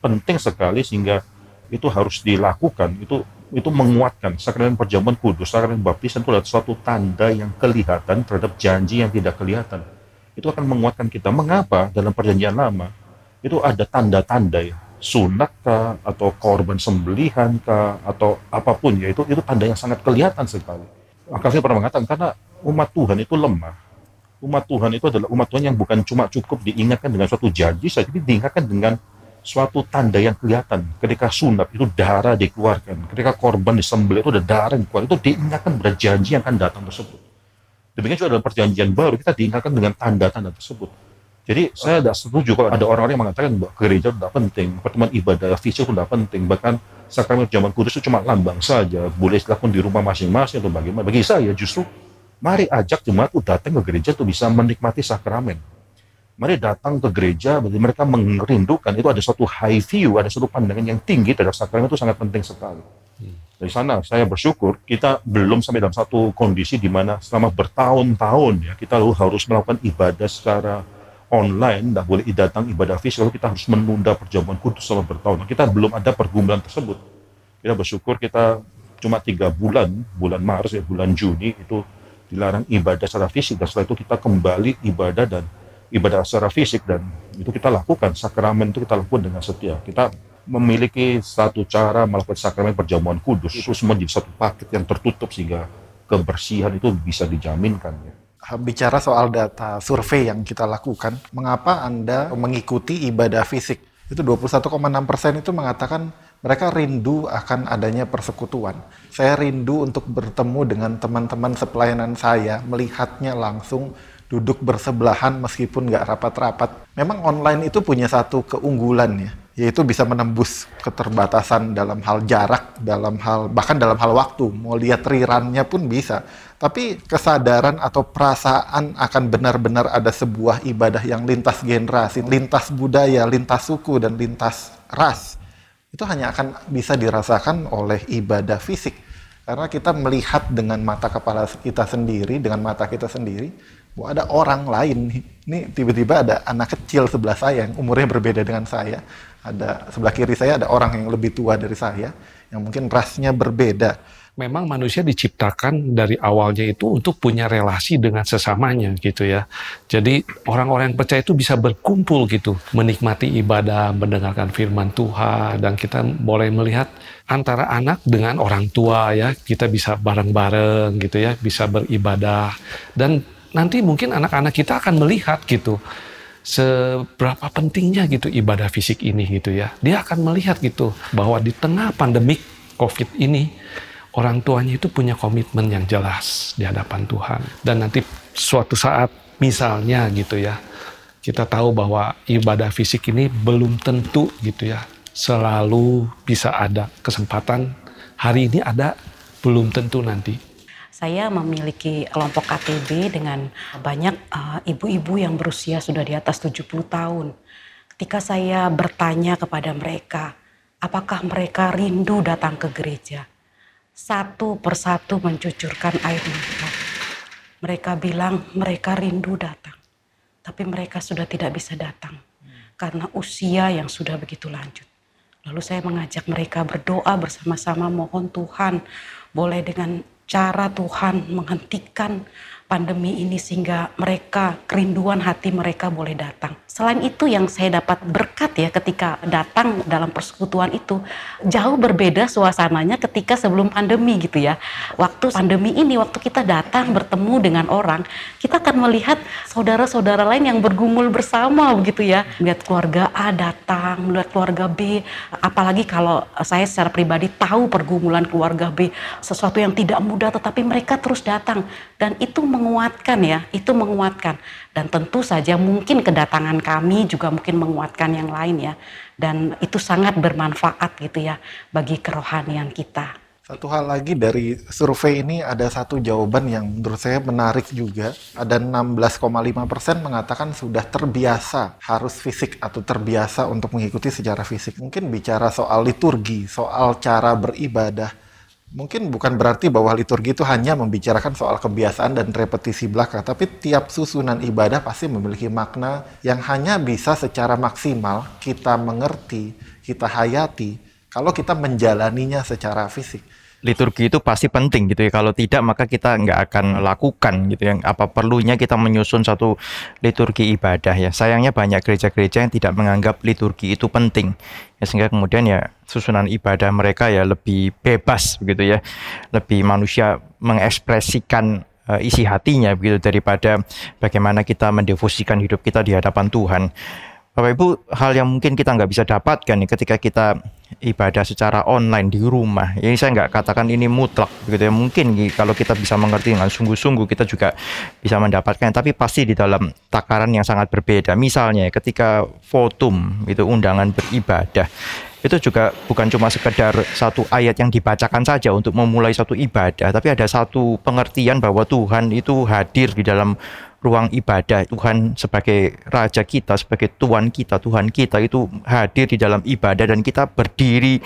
penting sekali sehingga itu harus dilakukan, itu itu menguatkan sakramen perjamuan kudus, sakramen baptisan itu adalah suatu tanda yang kelihatan terhadap janji yang tidak kelihatan. Itu akan menguatkan kita. Mengapa dalam perjanjian lama itu ada tanda-tanda ya, sunat kah, atau korban sembelihan kah, atau apa pun ya, itu, itu tanda yang sangat kelihatan sekali. Saya pernah mengatakan, karena umat Tuhan itu lemah. Umat Tuhan itu adalah umat Tuhan yang bukan cuma cukup diingatkan dengan suatu janji saja, tapi diingatkan dengan suatu tanda yang kelihatan ketika sunat itu darah dikeluarkan ketika korban disembelih itu ada darah yang keluar itu diingatkan berjanji yang akan datang tersebut. Demikian juga dalam perjanjian baru kita diingatkan dengan tanda-tanda tersebut. Jadi saya tidak setuju kalau ada orang-orang yang mengatakan bahwa gereja tidak penting pertemuan ibadah fisik itu tidak penting bahkan sakramen zaman kudus itu cuma lambang saja boleh dilakukan di rumah masing-masing atau bagaimana. Bagi saya justru mari ajak jemaat itu datang ke gereja untuk bisa menikmati sakramen mari datang ke gereja, berarti mereka merindukan itu ada suatu high view, ada suatu pandangan yang tinggi terhadap sakramen itu sangat penting sekali. Hmm. Dari sana saya bersyukur kita belum sampai dalam satu kondisi di mana selama bertahun-tahun ya kita harus melakukan ibadah secara online, tidak boleh datang ibadah fisik, lalu kita harus menunda perjamuan kudus selama bertahun. Kita belum ada pergumulan tersebut. Kita bersyukur kita cuma tiga bulan, bulan Maret ya bulan Juni itu dilarang ibadah secara fisik dan setelah itu kita kembali ibadah dan ibadah secara fisik dan itu kita lakukan sakramen itu kita lakukan dengan setia kita memiliki satu cara melakukan sakramen perjamuan kudus itu semua jadi satu paket yang tertutup sehingga kebersihan itu bisa dijaminkan ya. Bicara soal data survei yang kita lakukan, mengapa Anda mengikuti ibadah fisik? Itu 21,6 persen itu mengatakan mereka rindu akan adanya persekutuan. Saya rindu untuk bertemu dengan teman-teman sepelayanan saya, melihatnya langsung, duduk bersebelahan meskipun nggak rapat-rapat. Memang online itu punya satu keunggulan ya, yaitu bisa menembus keterbatasan dalam hal jarak, dalam hal bahkan dalam hal waktu. Mau lihat rirannya pun bisa. Tapi kesadaran atau perasaan akan benar-benar ada sebuah ibadah yang lintas generasi, lintas budaya, lintas suku dan lintas ras. Itu hanya akan bisa dirasakan oleh ibadah fisik. Karena kita melihat dengan mata kepala kita sendiri, dengan mata kita sendiri, bahwa ada orang lain. Ini tiba-tiba ada anak kecil sebelah saya yang umurnya berbeda dengan saya. Ada sebelah kiri saya ada orang yang lebih tua dari saya yang mungkin rasnya berbeda. Memang manusia diciptakan dari awalnya itu untuk punya relasi dengan sesamanya gitu ya. Jadi orang-orang yang percaya itu bisa berkumpul gitu, menikmati ibadah, mendengarkan firman Tuhan dan kita boleh melihat antara anak dengan orang tua ya, kita bisa bareng-bareng gitu ya, bisa beribadah. Dan nanti mungkin anak-anak kita akan melihat gitu seberapa pentingnya gitu ibadah fisik ini gitu ya. Dia akan melihat gitu bahwa di tengah pandemik COVID ini orang tuanya itu punya komitmen yang jelas di hadapan Tuhan. Dan nanti suatu saat misalnya gitu ya, kita tahu bahwa ibadah fisik ini belum tentu gitu ya, selalu bisa ada kesempatan. Hari ini ada, belum tentu nanti saya memiliki kelompok KTB dengan banyak uh, ibu-ibu uh, yang berusia sudah di atas 70 tahun. Ketika saya bertanya kepada mereka, apakah mereka rindu datang ke gereja? Satu persatu mencucurkan air mata. Mereka bilang mereka rindu datang, tapi mereka sudah tidak bisa datang karena usia yang sudah begitu lanjut. Lalu saya mengajak mereka berdoa bersama-sama mohon Tuhan boleh dengan cara Tuhan menghentikan pandemi ini sehingga mereka kerinduan hati mereka boleh datang. Selain itu yang saya dapat berkat ya ketika datang dalam persekutuan itu jauh berbeda suasananya ketika sebelum pandemi gitu ya. Waktu pandemi ini waktu kita datang bertemu dengan orang, kita akan melihat saudara-saudara lain yang bergumul bersama begitu ya. Melihat keluarga A datang, melihat keluarga B, apalagi kalau saya secara pribadi tahu pergumulan keluarga B sesuatu yang tidak mudah tetapi mereka terus datang dan itu menguatkan ya, itu menguatkan. Dan tentu saja mungkin kedatangan kami juga mungkin menguatkan yang lain ya. Dan itu sangat bermanfaat gitu ya bagi kerohanian kita. Satu hal lagi dari survei ini ada satu jawaban yang menurut saya menarik juga. Ada 16,5 persen mengatakan sudah terbiasa harus fisik atau terbiasa untuk mengikuti secara fisik. Mungkin bicara soal liturgi, soal cara beribadah mungkin bukan berarti bahwa liturgi itu hanya membicarakan soal kebiasaan dan repetisi belaka, tapi tiap susunan ibadah pasti memiliki makna yang hanya bisa secara maksimal kita mengerti, kita hayati kalau kita menjalaninya secara fisik liturgi itu pasti penting gitu ya. Kalau tidak maka kita nggak akan lakukan gitu yang apa perlunya kita menyusun satu liturgi ibadah ya. Sayangnya banyak gereja-gereja yang tidak menganggap liturgi itu penting. Ya sehingga kemudian ya susunan ibadah mereka ya lebih bebas begitu ya. Lebih manusia mengekspresikan uh, isi hatinya begitu daripada bagaimana kita mendevosikan hidup kita di hadapan Tuhan. Bapak Ibu, hal yang mungkin kita nggak bisa dapatkan nih ketika kita ibadah secara online di rumah. Ini saya nggak katakan ini mutlak, begitu ya. Mungkin kalau kita bisa mengerti dengan sungguh-sungguh, kita juga bisa mendapatkan. Tapi pasti di dalam takaran yang sangat berbeda. Misalnya, ketika fotum itu undangan beribadah, itu juga bukan cuma sekedar satu ayat yang dibacakan saja untuk memulai satu ibadah, tapi ada satu pengertian bahwa Tuhan itu hadir di dalam ruang ibadah Tuhan sebagai raja kita sebagai tuan kita Tuhan kita itu hadir di dalam ibadah dan kita berdiri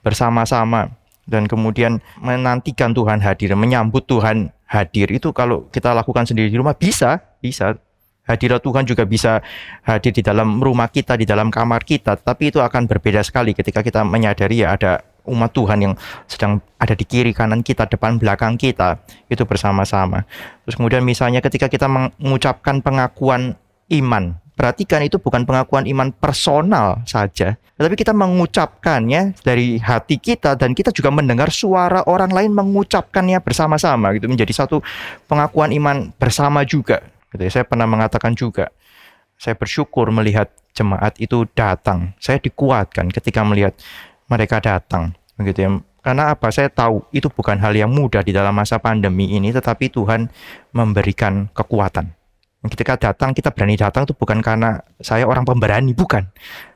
bersama-sama dan kemudian menantikan Tuhan hadir menyambut Tuhan hadir. Itu kalau kita lakukan sendiri di rumah bisa bisa. Hadirat Tuhan juga bisa hadir di dalam rumah kita di dalam kamar kita tapi itu akan berbeda sekali ketika kita menyadari ya ada umat Tuhan yang sedang ada di kiri kanan kita, depan belakang kita, itu bersama-sama. Terus kemudian misalnya ketika kita mengucapkan pengakuan iman, perhatikan itu bukan pengakuan iman personal saja, tetapi kita mengucapkannya dari hati kita dan kita juga mendengar suara orang lain mengucapkannya bersama-sama gitu menjadi satu pengakuan iman bersama juga. Gitu ya. Saya pernah mengatakan juga, saya bersyukur melihat jemaat itu datang. Saya dikuatkan ketika melihat mereka datang begitu ya. Karena apa? Saya tahu itu bukan hal yang mudah di dalam masa pandemi ini tetapi Tuhan memberikan kekuatan. Ketika datang kita berani datang itu bukan karena saya orang pemberani bukan.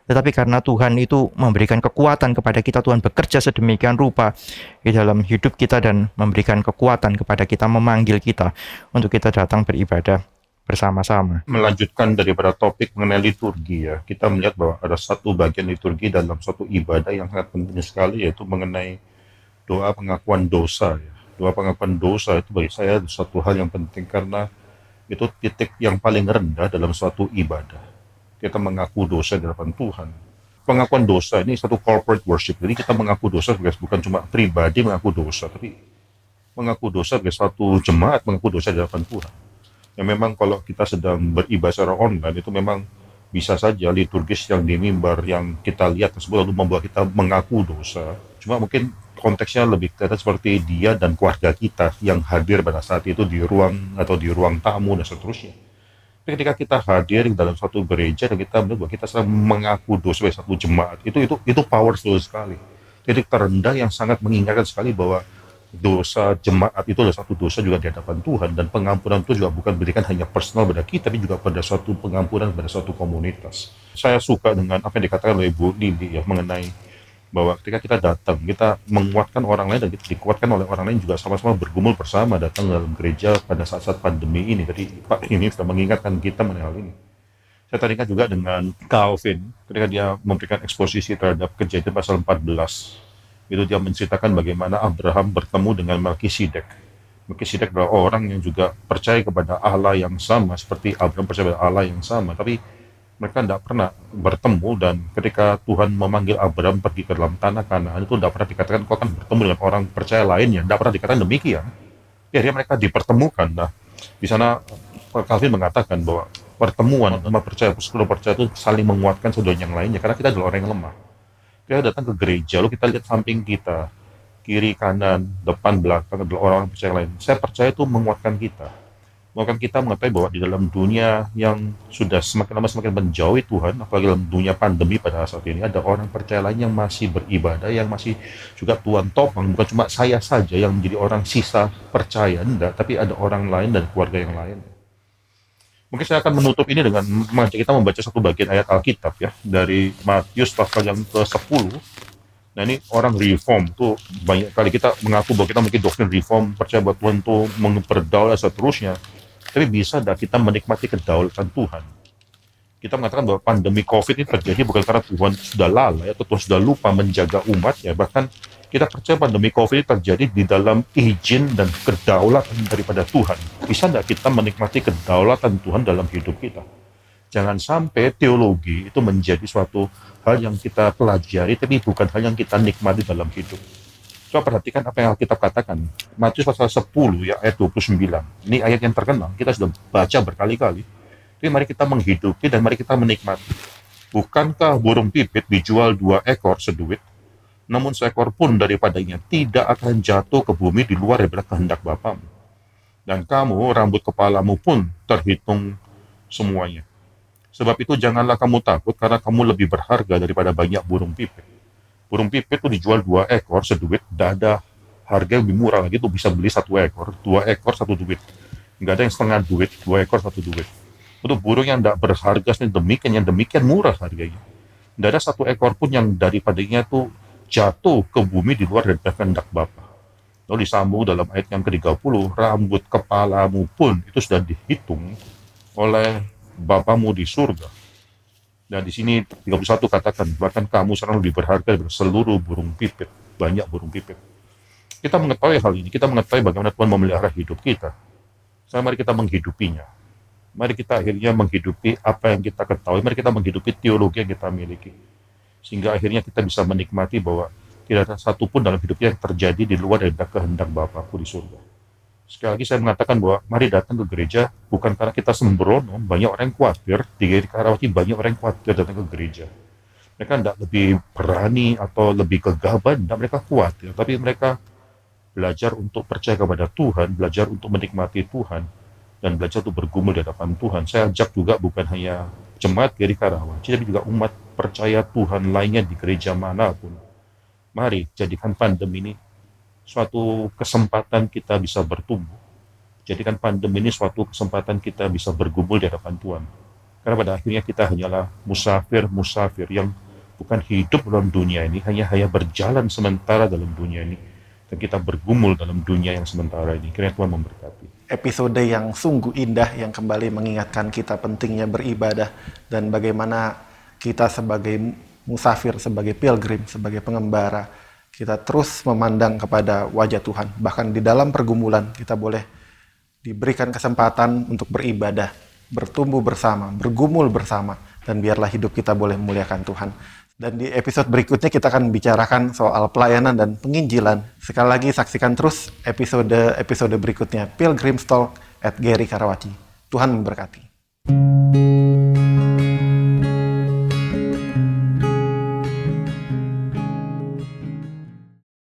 Tetapi karena Tuhan itu memberikan kekuatan kepada kita Tuhan bekerja sedemikian rupa di dalam hidup kita dan memberikan kekuatan kepada kita memanggil kita untuk kita datang beribadah bersama-sama. Melanjutkan daripada topik mengenai liturgi ya, kita melihat bahwa ada satu bagian liturgi dalam suatu ibadah yang sangat penting sekali yaitu mengenai doa pengakuan dosa ya. Doa pengakuan dosa itu bagi saya satu hal yang penting karena itu titik yang paling rendah dalam suatu ibadah. Kita mengaku dosa di hadapan Tuhan. Pengakuan dosa ini satu corporate worship. Jadi kita mengaku dosa sebagai bukan cuma pribadi mengaku dosa, tapi mengaku dosa sebagai suatu jemaat mengaku dosa di hadapan Tuhan yang memang kalau kita sedang beribadah secara online itu memang bisa saja liturgis yang di mimbar yang kita lihat tersebut lalu membuat kita mengaku dosa. Cuma mungkin konteksnya lebih kelihatan seperti dia dan keluarga kita yang hadir pada saat itu di ruang atau di ruang tamu dan seterusnya. Tapi ketika kita hadir dalam satu gereja dan kita bahwa kita sedang mengaku dosa sebagai satu jemaat, itu itu itu powerful sekali. Titik terendah yang sangat mengingatkan sekali bahwa dosa jemaat itu adalah satu dosa juga di hadapan Tuhan dan pengampunan itu juga bukan berikan hanya personal pada kita tapi juga pada suatu pengampunan pada suatu komunitas. Saya suka dengan apa yang dikatakan oleh Ibu Lili ya mengenai bahwa ketika kita datang, kita menguatkan orang lain dan kita dikuatkan oleh orang lain juga sama-sama bergumul bersama datang dalam gereja pada saat-saat pandemi ini. Jadi Pak ini sudah mengingatkan kita mengenai hal ini. Saya teringat juga dengan Calvin ketika dia memberikan eksposisi terhadap kejadian pasal 14 itu dia menceritakan bagaimana Abraham bertemu dengan Melkisedek. Melkisedek adalah orang yang juga percaya kepada Allah yang sama seperti Abraham percaya kepada Allah yang sama, tapi mereka tidak pernah bertemu dan ketika Tuhan memanggil Abraham pergi ke dalam tanah Kanaan itu tidak pernah dikatakan kau akan bertemu dengan orang percaya lainnya, tidak pernah dikatakan demikian. Ya, akhirnya mereka dipertemukan. Nah, di sana Calvin mengatakan bahwa pertemuan umat percaya, persekutuan percaya itu saling menguatkan saudara yang lainnya karena kita adalah orang yang lemah kita datang ke gereja, lalu kita lihat samping kita, kiri, kanan, depan, belakang, adalah orang-orang percaya lain. Saya percaya itu menguatkan kita. Menguatkan kita mengetahui bahwa di dalam dunia yang sudah semakin lama semakin menjauhi Tuhan, apalagi dalam dunia pandemi pada saat ini, ada orang percaya lain yang masih beribadah, yang masih juga Tuhan topang, bukan cuma saya saja yang menjadi orang sisa percaya, enggak, tapi ada orang lain dan keluarga yang lain. Mungkin saya akan menutup ini dengan mengajak kita membaca satu bagian ayat Alkitab ya dari Matius pasal yang ke-10. Nah ini orang reform tuh banyak kali kita mengaku bahwa kita mungkin doktrin reform percaya bahwa Tuhan tuh memperdaulat seterusnya. Tapi bisa tidak kita menikmati kedaulatan Tuhan? Kita mengatakan bahwa pandemi COVID ini terjadi bukan karena Tuhan sudah lalai atau Tuhan sudah lupa menjaga umat ya bahkan kita percaya pandemi COVID terjadi di dalam izin dan kedaulatan daripada Tuhan. Bisa tidak kita menikmati kedaulatan Tuhan dalam hidup kita? Jangan sampai teologi itu menjadi suatu hal yang kita pelajari, tapi bukan hal yang kita nikmati dalam hidup. Coba perhatikan apa yang kita katakan. Matius pasal 10 ya ayat 29. Ini ayat yang terkenal, kita sudah baca berkali-kali. Tapi mari kita menghidupi dan mari kita menikmati. Bukankah burung pipit dijual dua ekor seduit, namun seekor pun daripadanya tidak akan jatuh ke bumi di luar daripada kehendak Bapamu. Dan kamu, rambut kepalamu pun terhitung semuanya. Sebab itu janganlah kamu takut karena kamu lebih berharga daripada banyak burung pipit. Burung pipit itu dijual dua ekor seduit, tidak ada harga lebih murah lagi itu bisa beli satu ekor, dua ekor satu duit. Nggak ada yang setengah duit, dua ekor satu duit. Untuk burung yang tidak berharga demikian, yang demikian murah harganya. Tidak ada satu ekor pun yang daripadanya itu jatuh ke bumi di luar dari kehendak Bapa. Lalu disambung dalam ayat yang ke-30, rambut kepalamu pun itu sudah dihitung oleh Bapamu di surga. Dan di sini 31 katakan, bahkan kamu sekarang lebih berharga dari seluruh burung pipit, banyak burung pipit. Kita mengetahui hal ini, kita mengetahui bagaimana Tuhan memelihara hidup kita. Saya mari kita menghidupinya. Mari kita akhirnya menghidupi apa yang kita ketahui, mari kita menghidupi teologi yang kita miliki sehingga akhirnya kita bisa menikmati bahwa tidak ada satupun dalam hidup yang terjadi di luar dari kehendak Bapakku di surga. Sekali lagi saya mengatakan bahwa mari datang ke gereja bukan karena kita sembrono, banyak orang yang khawatir, di Karawati banyak orang yang khawatir datang ke gereja. Mereka tidak lebih berani atau lebih gegabah, tidak mereka khawatir, tapi mereka belajar untuk percaya kepada Tuhan, belajar untuk menikmati Tuhan, dan belajar untuk bergumul di hadapan Tuhan. Saya ajak juga bukan hanya jemaat Geri Karawaci, tapi juga umat percaya Tuhan lainnya di gereja mana pun. Mari jadikan pandemi ini suatu kesempatan kita bisa bertumbuh. Jadikan pandemi ini suatu kesempatan kita bisa bergumul di hadapan Tuhan. Karena pada akhirnya kita hanyalah musafir-musafir yang bukan hidup dalam dunia ini, hanya hanya berjalan sementara dalam dunia ini. Dan kita bergumul dalam dunia yang sementara ini. Kiranya Tuhan memberkati. Episode yang sungguh indah yang kembali mengingatkan kita pentingnya beribadah dan bagaimana kita sebagai musafir, sebagai pilgrim, sebagai pengembara, kita terus memandang kepada wajah Tuhan. Bahkan di dalam pergumulan kita boleh diberikan kesempatan untuk beribadah, bertumbuh bersama, bergumul bersama, dan biarlah hidup kita boleh memuliakan Tuhan. Dan di episode berikutnya kita akan bicarakan soal pelayanan dan penginjilan. Sekali lagi saksikan terus episode-episode berikutnya Pilgrim's Talk at Gary Karawaci. Tuhan memberkati.